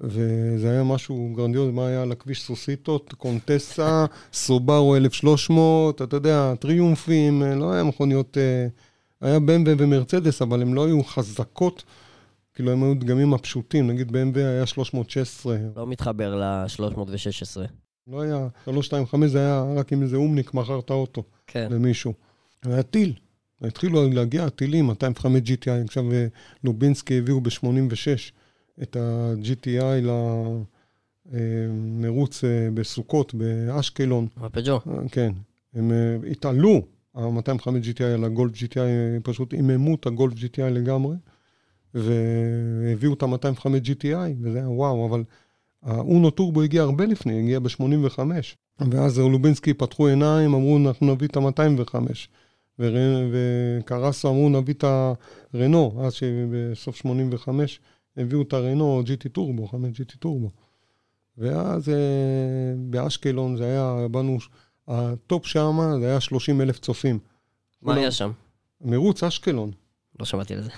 וזה היה משהו גרנדיוז, מה היה על הכביש סוסיטות, קונטסה, סובארו 1300, אתה יודע, טריומפים, אה, לא היה מכוניות, אה, היה BMW ומרצדס, אבל הן לא היו חזקות, כאילו הם היו דגמים הפשוטים, נגיד BMW היה 316, לא מתחבר ל-316. לא היה 325, זה היה רק עם איזה אומניק מכר את האוטו כן. למישהו. היה טיל, התחילו להגיע הטילים, 205 GTI, עכשיו אה, לובינסקי הביאו ב-86 את ה-GTI למרוץ אה, בסוכות באשקלון, הפג'ו. אה, כן, הם אה, התעלו, ה-205 GTI על הגולף GTI, פשוט עיממו את הגולף GTI לגמרי, והביאו את ה-205 GTI, וזה היה וואו, אבל האונו טורבו הגיע הרבה לפני, הגיע ב-85. ואז לובינסקי פתחו עיניים, אמרו, אנחנו נביא את ה-205. וקרסו אמרו, נביא את הרנו, אז שבסוף 85 הביאו את הרנו GT טורבו, 5 GT טורבו. ואז אה, באשקלון זה היה, באנו, הטופ שם זה היה 30 אלף צופים. מה היה שם? מרוץ אשקלון. לא שמעתי על זה.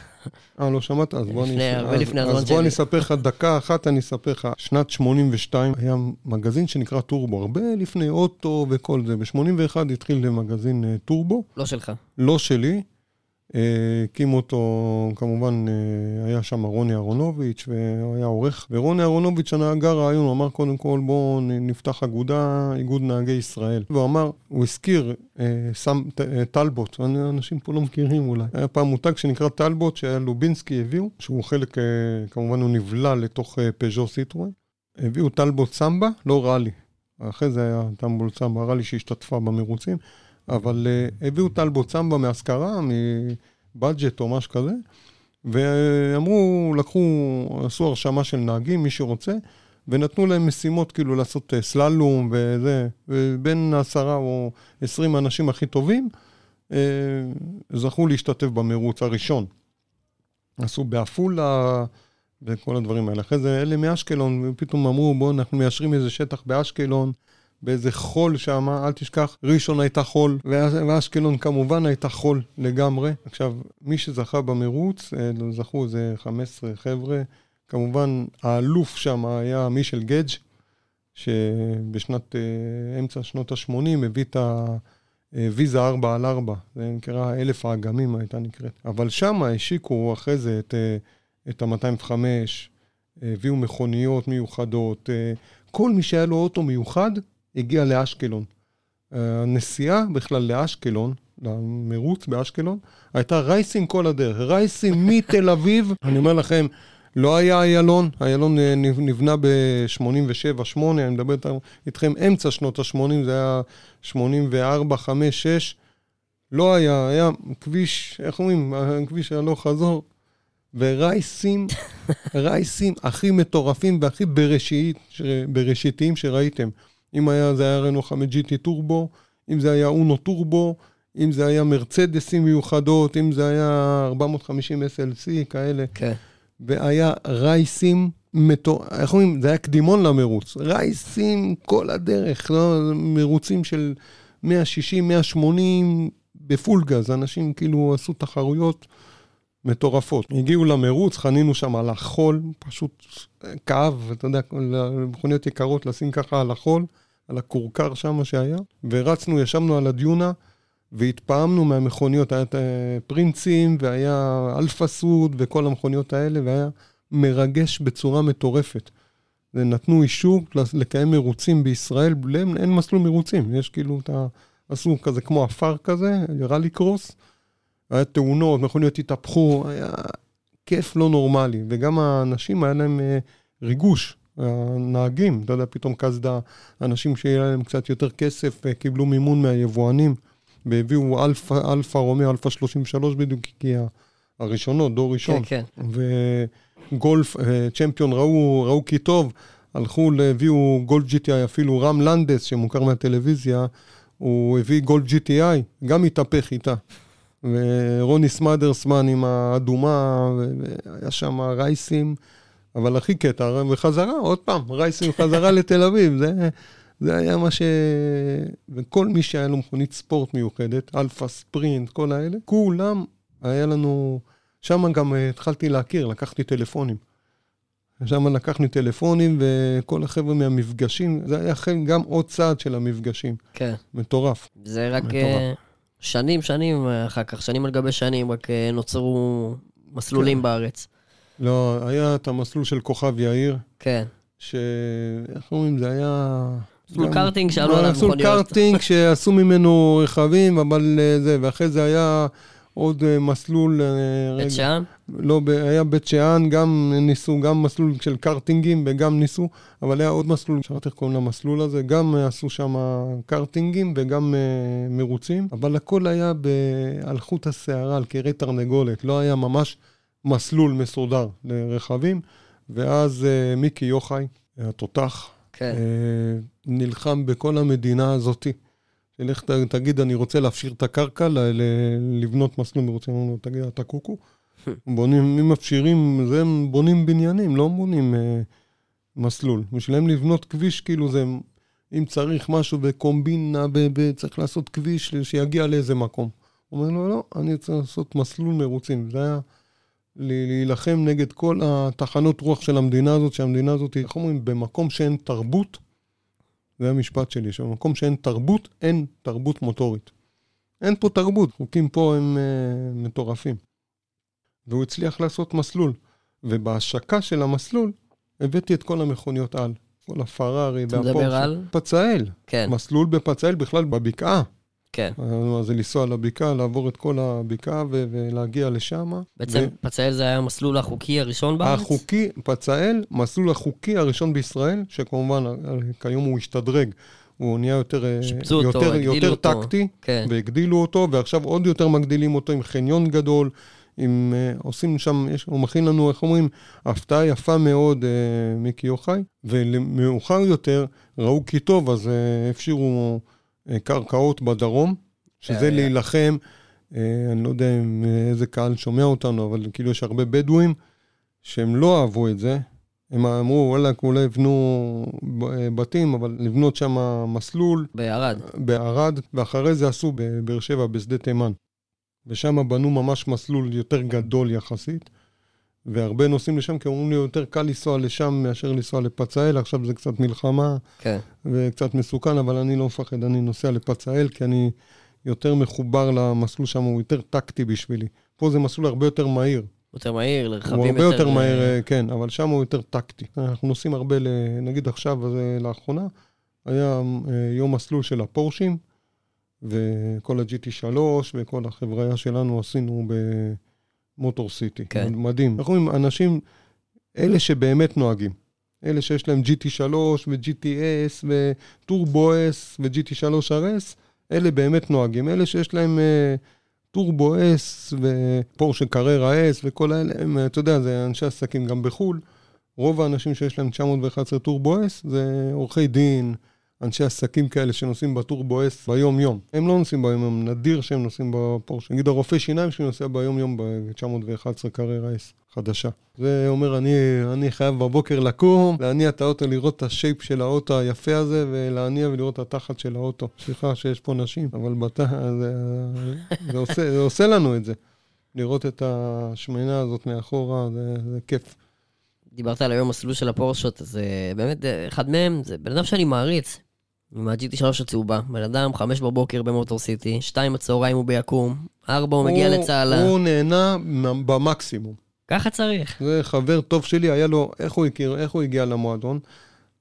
אה, לא שמעת? אז בוא אני... לפני- הרבה אז- לפני הזמן אז בוא שלי. אני אספר לך דקה אחת, אני אספר לך. שנת 82 היה מגזין שנקרא טורבו, הרבה לפני אוטו וכל זה. ב-81 התחיל מגזין אה, טורבו, לא שלך. לא שלי. אה, הקים אותו, כמובן, אה, היה שם רוני אהרונוביץ', והוא היה עורך. ורוני אהרונוביץ' הגה רעיון, הוא אמר, קודם כל, בואו נפתח אגודה, איגוד נהגי ישראל. והוא אמר, הוא הזכיר אה, סם, ט- אה, טלבוט, אנשים פה לא מכירים אולי. היה פעם מותג שנקרא טלבוט, שהיה לובינסקי הביאו, שהוא חלק, אה, כמובן, הוא נבלע לתוך אה, פז'ו סיטרואן. הביאו טלבוט סמבה, לא ראלי. אחרי זה היה טלבוט סמבה, ראלי שהשתתפה במרוצים. אבל אה, הביאו טלבוט סמבה מהשכרה, מבאג'ט או משהו כזה, ואמרו, לקחו, עשו הרשמה של נהגים, מי שרוצה, ונתנו להם משימות כאילו לעשות אה, סללום וזה, ובין העשרה או עשרים האנשים הכי טובים, uh, זכו להשתתף במרוץ הראשון. עשו בעפולה וכל הדברים האלה. אחרי זה אלה מאשקלון, ופתאום אמרו, בואו, אנחנו מיישרים איזה שטח באשקלון. באיזה חול שם, אל תשכח, ראשון הייתה חול, ואשקלון כמובן הייתה חול לגמרי. עכשיו, מי שזכה במרוץ, אה, זכו איזה 15 חבר'ה. כמובן, האלוף שם היה מישל גדג', שבשנת, אה, אמצע שנות ה-80 הביא את הוויזה 4 על 4, זה נקרא אלף האגמים הייתה נקראת. אבל שם השיקו אחרי זה את, אה, את ה-205, הביאו מכוניות מיוחדות, אה, כל מי שהיה לו אוטו מיוחד, הגיע לאשקלון. הנסיעה בכלל לאשקלון, למרוץ באשקלון, הייתה racing כל הדרך. racing מתל אביב, [LAUGHS] אני אומר לכם, לא היה איילון, איילון אה, נב- נבנה ב-87-8, אני מדבר איתכם אמצע שנות ה-80, זה היה 84, 5, 6. לא היה, היה כביש, איך אומרים, כביש הלוך חזור, ורייסים, [LAUGHS] רייסים הכי מטורפים והכי בראשית, בראשיתיים שראיתם. אם היה, זה היה רנו 5 GT טורבו, אם זה היה אונו טורבו, אם זה היה מרצדסים מיוחדות, אם זה היה 450 SLC, כאלה. כן. והיה רייסים מטור... איך אומרים? זה היה קדימון למרוץ. רייסים כל הדרך, לא? מרוצים של 160, 180 בפול גז. אנשים כאילו עשו תחרויות מטורפות. הגיעו למרוץ, חנינו שם על החול, פשוט כאב, אתה יודע, למכוניות יקרות לשים ככה על החול, על הכורכר שם שהיה, ורצנו, ישבנו על הדיונה, והתפעמנו מהמכוניות, היה את הפרינצים, והיה אלפה סוד, וכל המכוניות האלה, והיה מרגש בצורה מטורפת. ונתנו אישור לקיים מרוצים בישראל, אין, מסלול מרוצים, יש כאילו את ה... עשו כזה כמו עפר כזה, ראלי קרוס, היה תאונות, מכוניות התהפכו, היה כיף לא נורמלי, וגם האנשים היה להם אה, ריגוש, הנהגים, אתה יודע, פתאום קסדה, אנשים שהיה להם קצת יותר כסף, אה, קיבלו מימון מהיבואנים, והביאו אלפא, אלפא רומיאו, אלפא 33 בדיוק, כי הראשונות, דור ראשון. כן, כן. וגולף, אה, צ'מפיון ראו, ראו כי טוב, הלכו, הביאו גולף GTI, אפילו רם לנדס, שמוכר מהטלוויזיה, הוא הביא גולף GTI, גם התהפך איתה. ורוני סמדרסמן עם האדומה, והיה שם רייסים, אבל הכי קטע, וחזרה, עוד פעם, רייסים חזרה [LAUGHS] לתל אביב, זה, זה היה מה ש... וכל מי שהיה לו מכונית ספורט מיוחדת, אלפא ספרינט, כל האלה, כולם, היה לנו... שם גם התחלתי להכיר, לקחתי טלפונים. שם לקחנו טלפונים, וכל החבר'ה מהמפגשים, זה היה גם עוד צעד של המפגשים. כן. מטורף. זה רק מטורף. שנים, שנים אחר כך, שנים על גבי שנים, רק אה, נוצרו מסלולים כן. בארץ. לא, היה את המסלול של כוכב יאיר. כן. ש... איך אומרים, זה היה... מסלול גם... קארטינג שעלו עליו מכוניות. מסלול קארטינג שעשו ממנו רכבים, אבל אה, זה, ואחרי זה היה עוד uh, מסלול... Uh, בית שאן? לא, היה בית שאן, גם ניסו, גם מסלול של קארטינגים וגם ניסו, אבל היה עוד מסלול, שכחתי איך קוראים למסלול הזה, גם עשו שם קארטינגים וגם uh, מרוצים, אבל הכל היה ב, על חוט השערה, על קרי תרנגולת, לא היה ממש מסלול מסודר לרכבים, ואז uh, מיקי יוחאי, התותח, כן. uh, נלחם בכל המדינה הזאתי. תלך, תגיד, אני רוצה להפשיר את הקרקע, לבנות מסלול מרוצים, אמרנו, תגיד, אתה קוקו? [LAUGHS] בונים, אם מפשירים, זה הם בונים בניינים, לא בונים אה, מסלול. בשבילם לבנות כביש, כאילו זה, אם צריך משהו בקומבינה, ב, ב, צריך לעשות כביש שיגיע לאיזה מקום. הוא אומר לו, לא, אני צריך לעשות מסלול מרוצים. זה היה להילחם נגד כל התחנות רוח של המדינה הזאת, שהמדינה הזאת, איך אומרים, במקום שאין תרבות, זה המשפט שלי, שבמקום שאין תרבות, אין תרבות מוטורית. אין פה תרבות, חוקים פה הם uh, מטורפים. והוא הצליח לעשות מסלול, ובהשקה של המסלול הבאתי את כל המכוניות על. כל הפרארי והפורשה. אתה מדבר על? פצאל. כן. מסלול בפצאל בכלל בבקעה. כן. אז זה לנסוע לבקעה, לעבור את כל הבקעה ו- ולהגיע לשם. בעצם ו... פצאל זה היה המסלול החוקי הראשון בארץ? החוקי, פצאל, מסלול החוקי הראשון בישראל, שכמובן כיום הוא השתדרג. הוא נהיה יותר, אה, שיפצו יותר, אותו, יותר אותו. טקטי, כן. והגדילו אותו, ועכשיו עוד יותר מגדילים אותו עם חניון גדול, עם, uh, עושים שם, יש, הוא מכין לנו, איך אומרים, הפתעה יפה מאוד, uh, מיקי יוחאי, ומאוחר יותר ראו כי טוב, אז uh, הפשירו אה, קרקעות בדרום, שזה אה, להילחם, אה, אני לא יודע אם איזה קהל שומע אותנו, אבל כאילו יש הרבה בדואים שהם לא אהבו את זה. הם אמרו, וואלה, אולי יבנו בתים, אבל לבנות שם מסלול. בערד. בערד, ואחרי זה עשו בבאר שבע, בשדה תימן. ושם בנו ממש מסלול יותר גדול יחסית. והרבה נוסעים לשם, כי אומרים לי, יותר קל לנסוע לשם מאשר לנסוע לפצאל, עכשיו זה קצת מלחמה, כן. וקצת מסוכן, אבל אני לא מפחד, אני נוסע לפצאל, כי אני יותר מחובר למסלול שם, הוא יותר טקטי בשבילי. פה זה מסלול הרבה יותר מהיר. יותר מהיר, לרכבים יותר... הוא הרבה יותר מהיר, אה, כן, אבל שם הוא יותר טקטי. אנחנו נוסעים הרבה, נגיד עכשיו, לאחרונה, היה אה, יום מסלול של הפורשים, וכל ה-GT3 וכל החבריה שלנו עשינו ב... מוטור סיטי. כן. מדהים. אנחנו רואים אנשים, אלה שבאמת נוהגים. אלה שיש להם GT3 ו-GTS וטורבו S ו-GT3 RS, אלה באמת נוהגים. אלה שיש להם uh, טורבו S ופורשה קררה S וכל האלה, הם, אתה יודע, זה אנשי עסקים גם בחו"ל. רוב האנשים שיש להם 911 טורבו S זה עורכי דין, אנשי עסקים כאלה שנוסעים בטורבו S ביום-יום. הם לא נוסעים ביום-יום, נדיר שהם נוסעים בפורשה. נגיד הרופא שיניים שלי נוסע ביום-יום ב-911 קריירה S חדשה. זה אומר, אני, אני חייב בבוקר לקום, להניע את האוטו, לראות את השייפ של האוטו היפה הזה, ולהניע ולראות את התחת של האוטו. סליחה שיש פה נשים, אבל בת... [LAUGHS] זה, זה, עושה, זה עושה לנו את זה. לראות את השמנה הזאת מאחורה, זה, זה כיף. דיברת על היום מסלול של הפורשות, אז אה, באמת, אה, אחד מהם זה בן אדם שאני מעריץ, עם ה-GT3 הצהובה. בן אדם, חמש בבוקר במוטור סיטי, שתיים בצהריים הוא ביקום, ארבע הוא מגיע לצהלה. הוא נהנה במקסימום. ככה צריך. זה חבר טוב שלי, היה לו, איך הוא הכיר, איך הוא הגיע למועדון?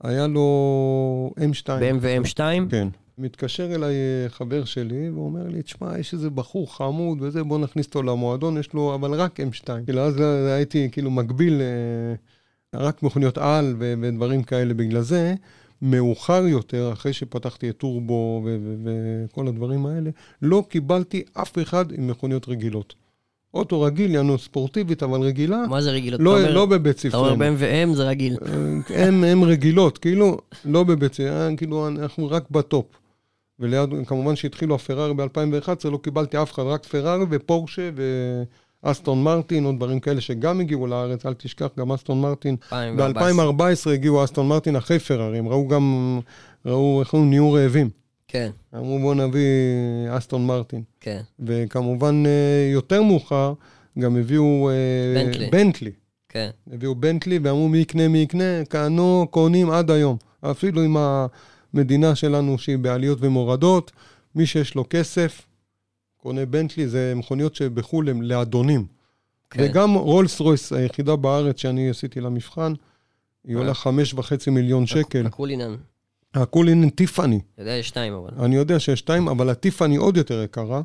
היה לו M2. ב-M ו-M2? כן. מתקשר אליי אה, חבר שלי, ואומר לי, תשמע, יש איזה בחור חמוד וזה, בוא נכניס אותו למועדון, יש לו, אבל רק M2. כאילו, אז הייתי כאילו מקביל אה, רק מכוניות על ודברים כאלה. בגלל זה, מאוחר יותר, אחרי שפתחתי את טורבו וכל הדברים האלה, לא קיבלתי אף אחד עם מכוניות רגילות. אוטו רגיל, יענו ספורטיבית, אבל רגילה. מה זה רגילות? לא, אומר, לא בבית ספרנו. אתה אומר ב-M זה רגיל. הם, הם רגילות, כאילו, לא בבית ספרנו, כאילו, אנחנו רק בטופ. וליד, כמובן שהתחילו הפרארי ב-2011, לא קיבלתי אף אחד, רק פרארי ופורשה ואסטון מרטין, או דברים כאלה שגם הגיעו לארץ, אל תשכח, גם אסטון מרטין. ב-2014 הגיעו אסטון מרטין אחרי פרארי, הם ראו גם, ראו, איך הם נהיו רעבים. כן. אמרו בואו נביא אסטון מרטין. כן. וכמובן, אה, יותר מאוחר, גם הביאו... אה, בנטלי. בנטלי. כן. הביאו בנטלי ואמרו מי יקנה, מי יקנה, קנו, קונים עד היום. אפילו עם המדינה שלנו שהיא בעליות ומורדות, מי שיש לו כסף, קונה בנטלי, זה מכוניות שבחו"ל הם לאדונים. כן. וגם רולס רויס, היחידה בארץ שאני עשיתי לה מבחן, היא עולה חמש וחצי מיליון שקל. הקולינן. הקולינן טיפאני. אתה יודע, יש שתיים אבל. אני יודע שיש שתיים, אבל הטיפאני עוד יותר יקרה.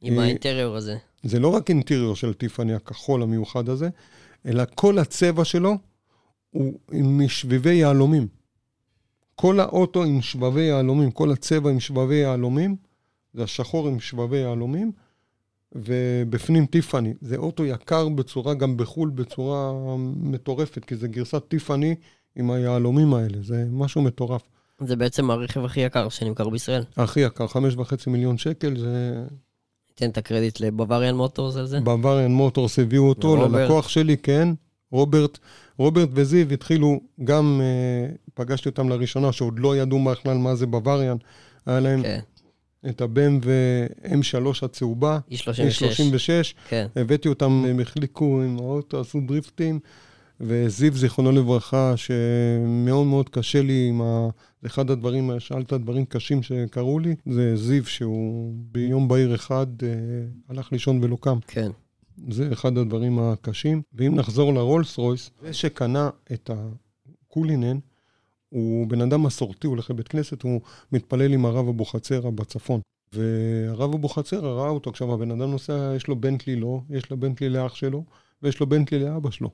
עם האינטריור הזה. זה לא רק אינטריור של טיפאני הכחול המיוחד הזה, אלא כל הצבע שלו הוא עם שביבי יהלומים. כל האוטו עם שבבי יהלומים, כל הצבע עם שבבי יהלומים, זה השחור עם שבבי יהלומים, ובפנים טיפאני. זה אוטו יקר בצורה, גם בחו"ל בצורה מטורפת, כי זה גרסת טיפאני עם היהלומים האלה, זה משהו מטורף. זה בעצם הרכב הכי יקר שנמכר בישראל. הכי יקר, חמש וחצי מיליון שקל, זה... תן את הקרדיט לבוואריאן מוטורס על זה. בוואריאן מוטורס הביאו אותו, ללקוח שלי, כן. רוברט, רוברט וזיו התחילו, גם uh, פגשתי אותם לראשונה, שעוד לא ידעו בכלל מה זה בוואריאן. היה להם כן. את הבם ו-M3 הצהובה. E36. E36. כן. הבאתי אותם, הם החליקו עם האוטו, עשו דריפטים. וזיו, זיכרונו לברכה, שמאוד מאוד קשה לי עם ה... אחד הדברים, שאלת דברים קשים שקרו לי, זה זיו, שהוא ביום בהיר אחד אה, הלך לישון ולא קם. כן. זה אחד הדברים הקשים. ואם נחזור לרולס רויס, זה שקנה את הקולינן, הוא בן אדם מסורתי, הוא הולך לבית כנסת, הוא מתפלל עם הרב אבוחצירא בצפון. והרב אבוחצירא ראה אותו, עכשיו הבן אדם נוסע, יש לו בנטלי לא, יש לו בנטלי לאח שלו, ויש לו בנטלי לאבא שלו.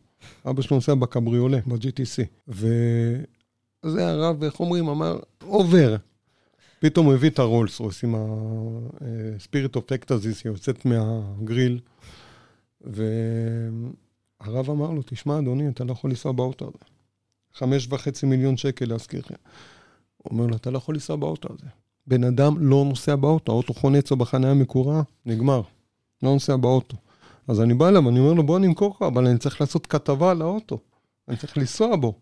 אבא שלו נוסע בקבריולה, ב-GTC. וזה הרב, איך אומרים, אמר, עובר. פתאום הוא הביא את הרולס רויס עם ה-Spirit of Ectasis שיוצאת מהגריל, והרב אמר לו, תשמע, אדוני, אתה לא יכול לנסוע באוטו הזה. חמש וחצי מיליון שקל להזכיר לך. הוא אומר לו, אתה לא יכול לנסוע באוטו הזה. בן אדם לא נוסע באוטו, האוטו חונה אצלו בחניה מקורה, נגמר. לא נוסע באוטו. אז אני בא אליו, אני אומר לו, בוא נמכור לך, אבל אני צריך לעשות כתבה על האוטו. אני צריך לנסוע בו.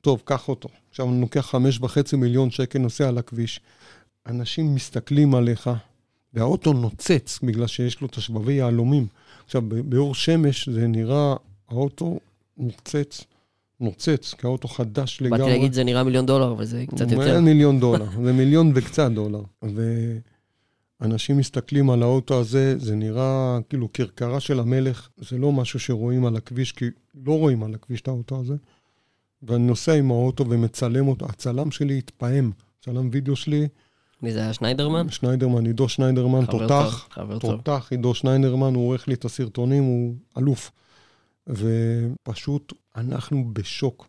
טוב, קח אותו. עכשיו אני לוקח חמש וחצי מיליון שקל, נוסע על הכביש. אנשים מסתכלים עליך, והאוטו נוצץ בגלל שיש לו את השבבי יהלומים. עכשיו, באור שמש זה נראה, האוטו נוצץ, נוצץ, כי האוטו חדש לגמרי. באתי להגיד, זה נראה מיליון דולר, וזה קצת יותר. זה מיליון דולר, זה מיליון וקצת דולר. ואנשים מסתכלים על האוטו הזה, זה נראה כאילו כרכרה של המלך, זה לא משהו שרואים על הכביש, כי לא רואים על הכביש את האוטו הזה. ואני נוסע עם האוטו ומצלם אותו, הצלם שלי התפעם, צלם וידאו שלי. מי זה היה שניידרמן? שניידרמן, עידו שניידרמן, תותח. חבר טוב. תותח, עידו שניידרמן, הוא עורך לי את הסרטונים, הוא אלוף. ופשוט אנחנו בשוק.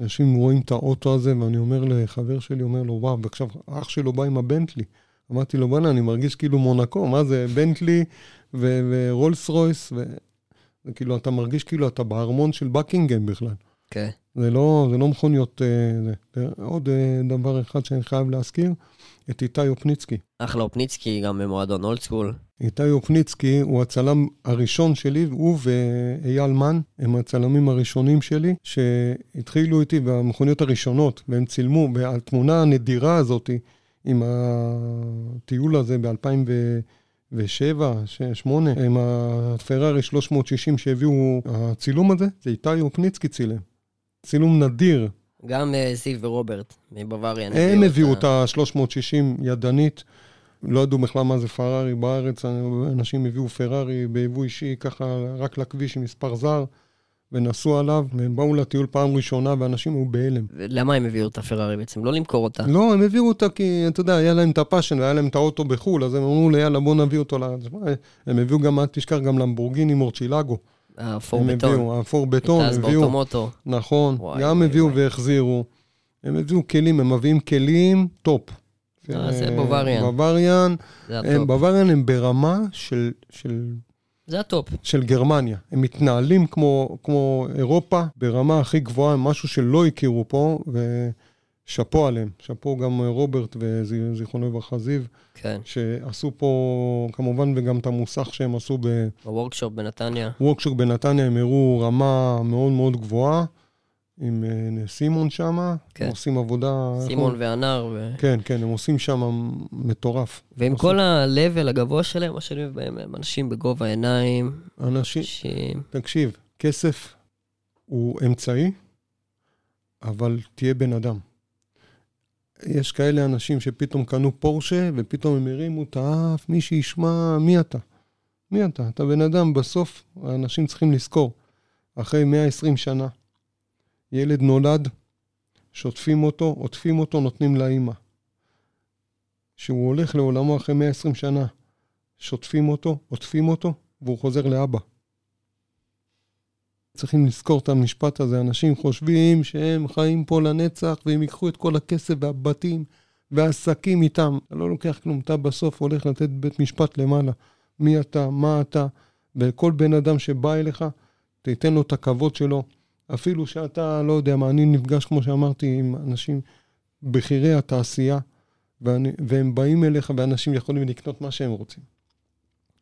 אנשים רואים את האוטו הזה, ואני אומר לחבר שלי, אומר לו, וואו, ועכשיו אח שלו בא עם הבנטלי. אמרתי לו, בוא'נה, אני מרגיש כאילו מונקו, מה זה, בנטלי ו- ורולס רויס, וכאילו, אתה מרגיש כאילו אתה בארמון של בקינגהם בכלל. כן. Okay. זה לא, זה לא מכוניות... אה, זה. עוד אה, דבר אחד שאני חייב להזכיר, את איתי אופניצקי. אחלה אופניצקי, גם במועדון אולד סקול. איתי אופניצקי הוא הצלם הראשון שלי, הוא ואייל מן הם הצלמים הראשונים שלי, שהתחילו איתי במכוניות הראשונות, והם צילמו, והתמונה הנדירה הזאת, עם הטיול הזה ב-2010, ושבע, ש- שמונה, עם הפרארי 360 שהביאו, הצילום הזה, זה איתי אופניצקי צילם. צילום נדיר. גם אה, זיו ורוברט מבוואריה. הם הביאו את ה-360 ידנית. לא ידעו בכלל מה זה פרארי בארץ, אנשים הביאו פרארי ביבוא אישי, ככה רק לכביש עם מספר זר, ונסעו עליו, והם באו לטיול פעם ראשונה, ואנשים היו בהלם. למה הם הביאו את הפרארי בעצם? לא למכור אותה. לא, הם הביאו אותה כי, אתה יודע, היה להם את ה passion והיה להם את האוטו בחו"ל, אז הם אמרו לי, יאללה, בוא נביא אותו לארץ. הם הביאו גם, אל תשכח, גם למבורגיני מורצ'ילגו. הפור הם בטון. הביאו, הפור בטון, הביאו, באוטומוטו. נכון, וואי, גם וואי, הביאו וואי. והחזירו. הם הביאו כלים, הם מביאים כלים טופ. אה, זה אה, בוואריאן. בוואריאן, זה הם, הטופ. בוואריאן הם ברמה של, של, זה הטופ. של גרמניה. הם מתנהלים כמו, כמו אירופה, ברמה הכי גבוהה, משהו שלא הכירו פה, ושאפו עליהם. שאפו גם רוברט וזיכרונו לברכה זיו, כן. שעשו פה, כמובן, וגם את המוסך שהם עשו ב... בוורקשופ בנתניה. וורקשופ בנתניה הם הראו רמה מאוד מאוד גבוהה, עם אה, סימון שם, כן. הם עושים עבודה... סימון והנר. ו... כן, כן, הם עושים שם מטורף. ועם כל ה-level הגבוה שלהם, מה שאני אוהב בהם, הם אנשים בגובה העיניים, אנשים, אנשים... תקשיב, כסף הוא אמצעי, אבל תהיה בן אדם. יש כאלה אנשים שפתאום קנו פורשה, ופתאום הם הרימו את האף, מי שישמע, מי אתה? מי אתה? אתה בן אדם, בסוף האנשים צריכים לזכור. אחרי 120 שנה, ילד נולד, שוטפים אותו, עוטפים אותו, נותנים לאימא. כשהוא הולך לעולמו אחרי 120 שנה, שוטפים אותו, עוטפים אותו, והוא חוזר לאבא. צריכים לזכור את המשפט הזה. אנשים חושבים שהם חיים פה לנצח, והם ייקחו את כל הכסף והבתים והעסקים איתם. אתה לא לוקח כלום, אתה בסוף הולך לתת בית משפט למעלה. מי אתה, מה אתה, וכל בן אדם שבא אליך, תיתן לו את הכבוד שלו. אפילו שאתה, לא יודע מה, אני נפגש, כמו שאמרתי, עם אנשים בכירי התעשייה, ואני, והם באים אליך, ואנשים יכולים לקנות מה שהם רוצים.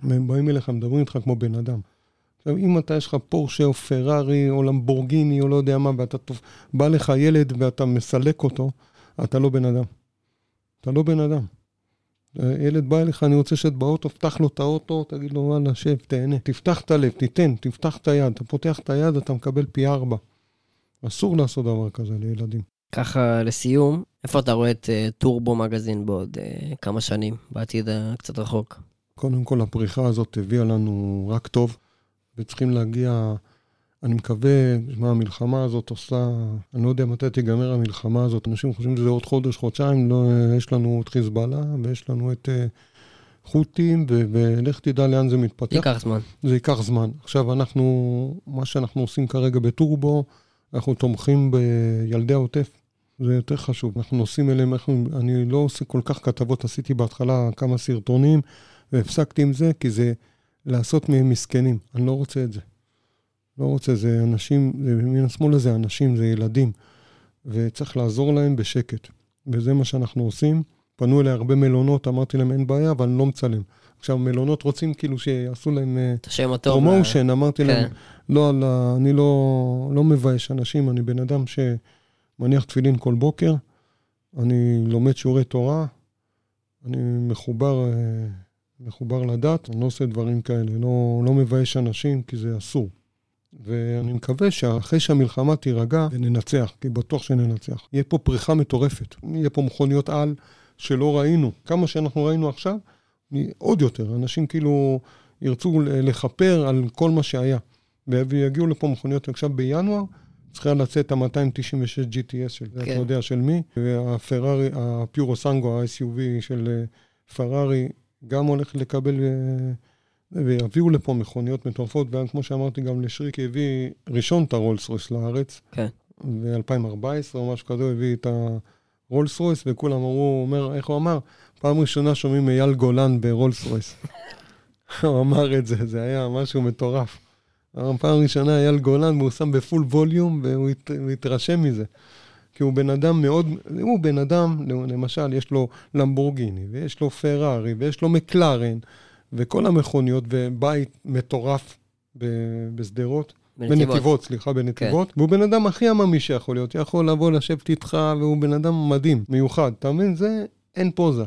והם באים אליך, מדברים איתך כמו בן אדם. עכשיו, אם אתה, יש לך פורשה או פרארי או למבורגיני או לא יודע מה, ואתה תופ... בא לך ילד ואתה מסלק אותו, אתה לא בן אדם. אתה לא בן אדם. ילד בא אליך, אני רוצה שאת באוטו, פתח לו את האוטו, תגיד לו, וואלה, שב, תהנה. תפתח את הלב, תיתן, תפתח את היד. אתה פותח את היד, אתה מקבל פי ארבע. אסור לעשות דבר כזה לילדים. ככה, לסיום, איפה אתה רואה את uh, טורבו מגזין בעוד uh, כמה שנים, בעתיד הקצת רחוק? קודם כל, הפריחה הזאת הביאה לנו רק טוב, וצריכים להגיע, אני מקווה, מה, המלחמה הזאת עושה, אני לא יודע מתי תיגמר המלחמה הזאת, אנשים חושבים שזה עוד חודש, חודשיים, לא, יש לנו את חיזבאללה, ויש לנו את uh, חות'ים, ו- ולך תדע לאן זה מתפתח. ייקח זמן. זה ייקח זמן. עכשיו, אנחנו, מה שאנחנו עושים כרגע בטורבו, אנחנו תומכים בילדי העוטף. זה יותר חשוב. אנחנו נוסעים אליהם, אנחנו, אני לא עושה כל כך כתבות, עשיתי בהתחלה כמה סרטונים, והפסקתי עם זה, כי זה לעשות מהם מסכנים. אני לא רוצה את זה. לא רוצה, זה אנשים, זה מן השמאל הזה אנשים, זה ילדים, וצריך לעזור להם בשקט. וזה מה שאנחנו עושים. פנו אליי הרבה מלונות, אמרתי להם, אין בעיה, אבל אני לא מצלם. עכשיו, מלונות רוצים כאילו שיעשו להם את השם הטוב. promotion, אמרתי להם, כן. לא, על ה- אני לא, לא מבייש אנשים, אני בן אדם שמניח תפילין כל בוקר, אני לומד שיעורי תורה, אני מחובר, אה, מחובר לדת, אני לא עושה דברים כאלה, לא, לא מבייש אנשים, כי זה אסור. ואני מקווה שאחרי שהמלחמה תירגע, ננצח, כי בטוח שננצח. יהיה פה פריחה מטורפת, יהיה פה מכוניות על שלא ראינו. כמה שאנחנו ראינו עכשיו, עוד יותר. אנשים כאילו ירצו לכפר על כל מה שהיה. ויגיעו לפה מכוניות עכשיו בינואר, צריכה לצאת ה-296 GTS של, כן. אתה יודע של מי, והפרארי, הפיורו סנגו, ה-SUV של אה, פרארי, גם הולך לקבל, אה, ויביאו לפה מכוניות מטורפות, וכמו שאמרתי, גם לשריקי הביא ראשון את הרולס רויס לארץ. כן. ב-2014 או משהו כזה, הביא את הרולס רויס, וכולם אמרו, אומר, איך הוא אמר? פעם ראשונה שומעים אייל גולן ברולס רויס. [LAUGHS] הוא אמר את זה, זה היה משהו מטורף. פעם ראשונה אייל גולן, והוא שם בפול ווליום, והוא הת, התרשם מזה. כי הוא בן אדם מאוד, הוא בן אדם, למשל, יש לו למבורגיני, ויש לו פרארי, ויש לו מקלרן, וכל המכוניות, ובית מטורף בשדרות. בנתיבות. בנתיבות, סליחה, בנתיבות. כן. והוא בן אדם הכי עממי שיכול להיות, יכול לבוא לשבת איתך, והוא בן אדם מדהים, מיוחד. אתה מבין? זה, אין פוזה.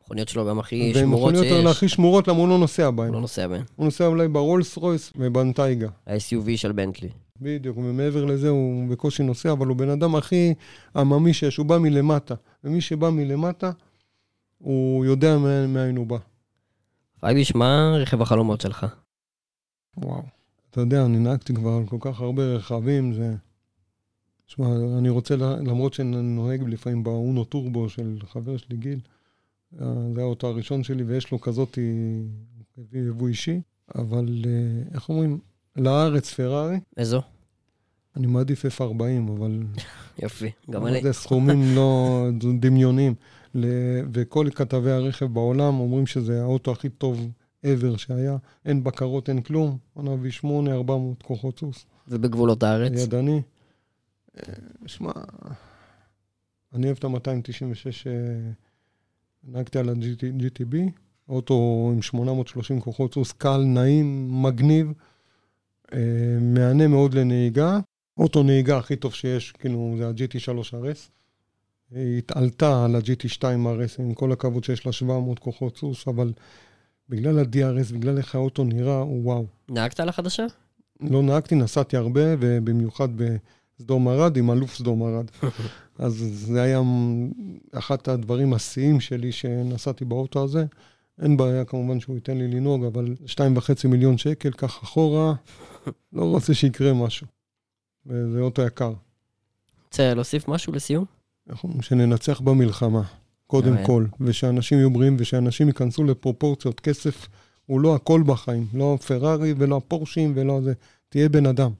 המכוניות שלו גם הכי שמורות שיש. הכי שמורות, למה הוא לא נוסע בהן. הוא לא נוסע בהן. הוא נוסע אולי ברולס רויס ובנטייגה. ה-SUV של בנטלי. בדיוק, ומעבר לזה הוא בקושי נוסע, אבל הוא בן אדם הכי עממי שיש, הוא בא מלמטה. ומי שבא מלמטה, הוא יודע מאין הוא בא. פייביש, מה רכב החלומות שלך? וואו. אתה יודע, אני נהגתי כבר על כל כך הרבה רכבים, זה... תשמע, אני רוצה, למרות שאני נוהג לפעמים באונו טורבו של חבר שלי גיל, אה, זה האוטו הראשון שלי, ויש לו כזאת הביא יבוא אישי, אבל אה, איך אומרים? לארץ פרארי, איזו? אני מעדיף F40, אבל יופי, [LAUGHS] גם אני. זה סכומים לא דמיוניים. וכל כתבי הרכב בעולם אומרים שזה האוטו הכי טוב ever שהיה. אין בקרות, אין כלום. עונה V8, 400 כוחות סוס. ובגבולות הארץ? ידני. אה, שמע, אני אוהב את ה-296, נהגתי על ה-GTB, אוטו עם 830 כוחות סוס, קל, נעים, מגניב, אה, מהנה מאוד לנהיגה. אוטו נהיגה הכי טוב שיש, כאילו, זה ה-GT3 RS. היא התעלתה על ה-GT2 RS, עם כל הכבוד שיש לה 700 כוחות סוס, אבל בגלל ה-DRS, בגלל איך האוטו נראה, הוא וואו. נהגת על החדשה? לא נהגתי, נסעתי הרבה, ובמיוחד בסדום ערד, עם אלוף סדום ערד. [LAUGHS] אז זה היה אחת הדברים השיאים שלי שנסעתי באוטו הזה. אין בעיה כמובן שהוא ייתן לי לנהוג, אבל שתיים וחצי מיליון שקל, קח אחורה, [LAUGHS] לא רוצה שיקרה משהו. וזה אוטו יקר. רוצה להוסיף משהו לסיום? איך אומרים? שננצח במלחמה, קודם. כל, ושאנשים יהיו בריאים ושאנשים ייכנסו לפרופורציות. כסף הוא לא הכל בחיים, לא הפרארי ולא הפורשים ולא זה. תהיה בן אדם.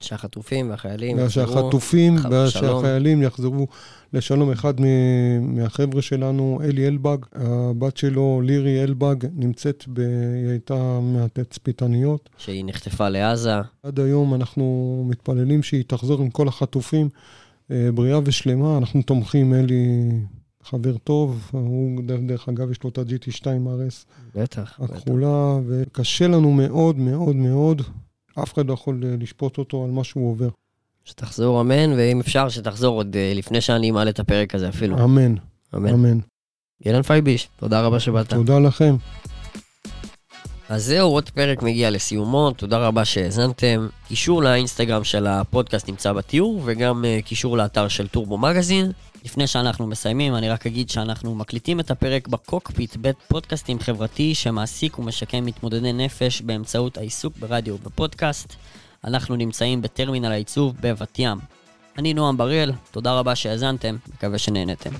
שהחטופים והחיילים יחזרו. ושהחטופים ח- בשלום. והשהחיילים יחזרו לשלום. אחד מהחבר'ה שלנו, אלי אלבג, הבת שלו, לירי אלבג, נמצאת, ב... היא הייתה מהתצפיתניות. שהיא נחטפה לעזה. עד היום אנחנו מתפללים שהיא תחזור עם כל החטופים אה, בריאה ושלמה. אנחנו תומכים, אלי חבר טוב, הוא דרך- דרך אגב יש לו את ה-GT2 RS בטח. בטח. הכחולה, וקשה לנו מאוד מאוד מאוד. אף אחד לא יכול אה, לשפוט אותו על מה שהוא עובר. שתחזור אמן, ואם אפשר שתחזור עוד אה, לפני שאני מעלה את הפרק הזה אפילו. אמן, אמן. אמן. גלן פייביש, תודה רבה שבאת. תודה לכם. אז זהו, עוד פרק מגיע לסיומו, תודה רבה שהאזנתם. קישור לאינסטגרם של הפודקאסט נמצא בתיאור, וגם אה, קישור לאתר של טורבו מגזין. לפני שאנחנו מסיימים, אני רק אגיד שאנחנו מקליטים את הפרק בקוקפיט, בית פודקאסטים חברתי שמעסיק ומשקם מתמודדי נפש באמצעות העיסוק ברדיו ובפודקאסט. אנחנו נמצאים בטרמינל העיצוב בבת ים. אני נועם בריאל, תודה רבה שהאזנתם, מקווה שנהנתם.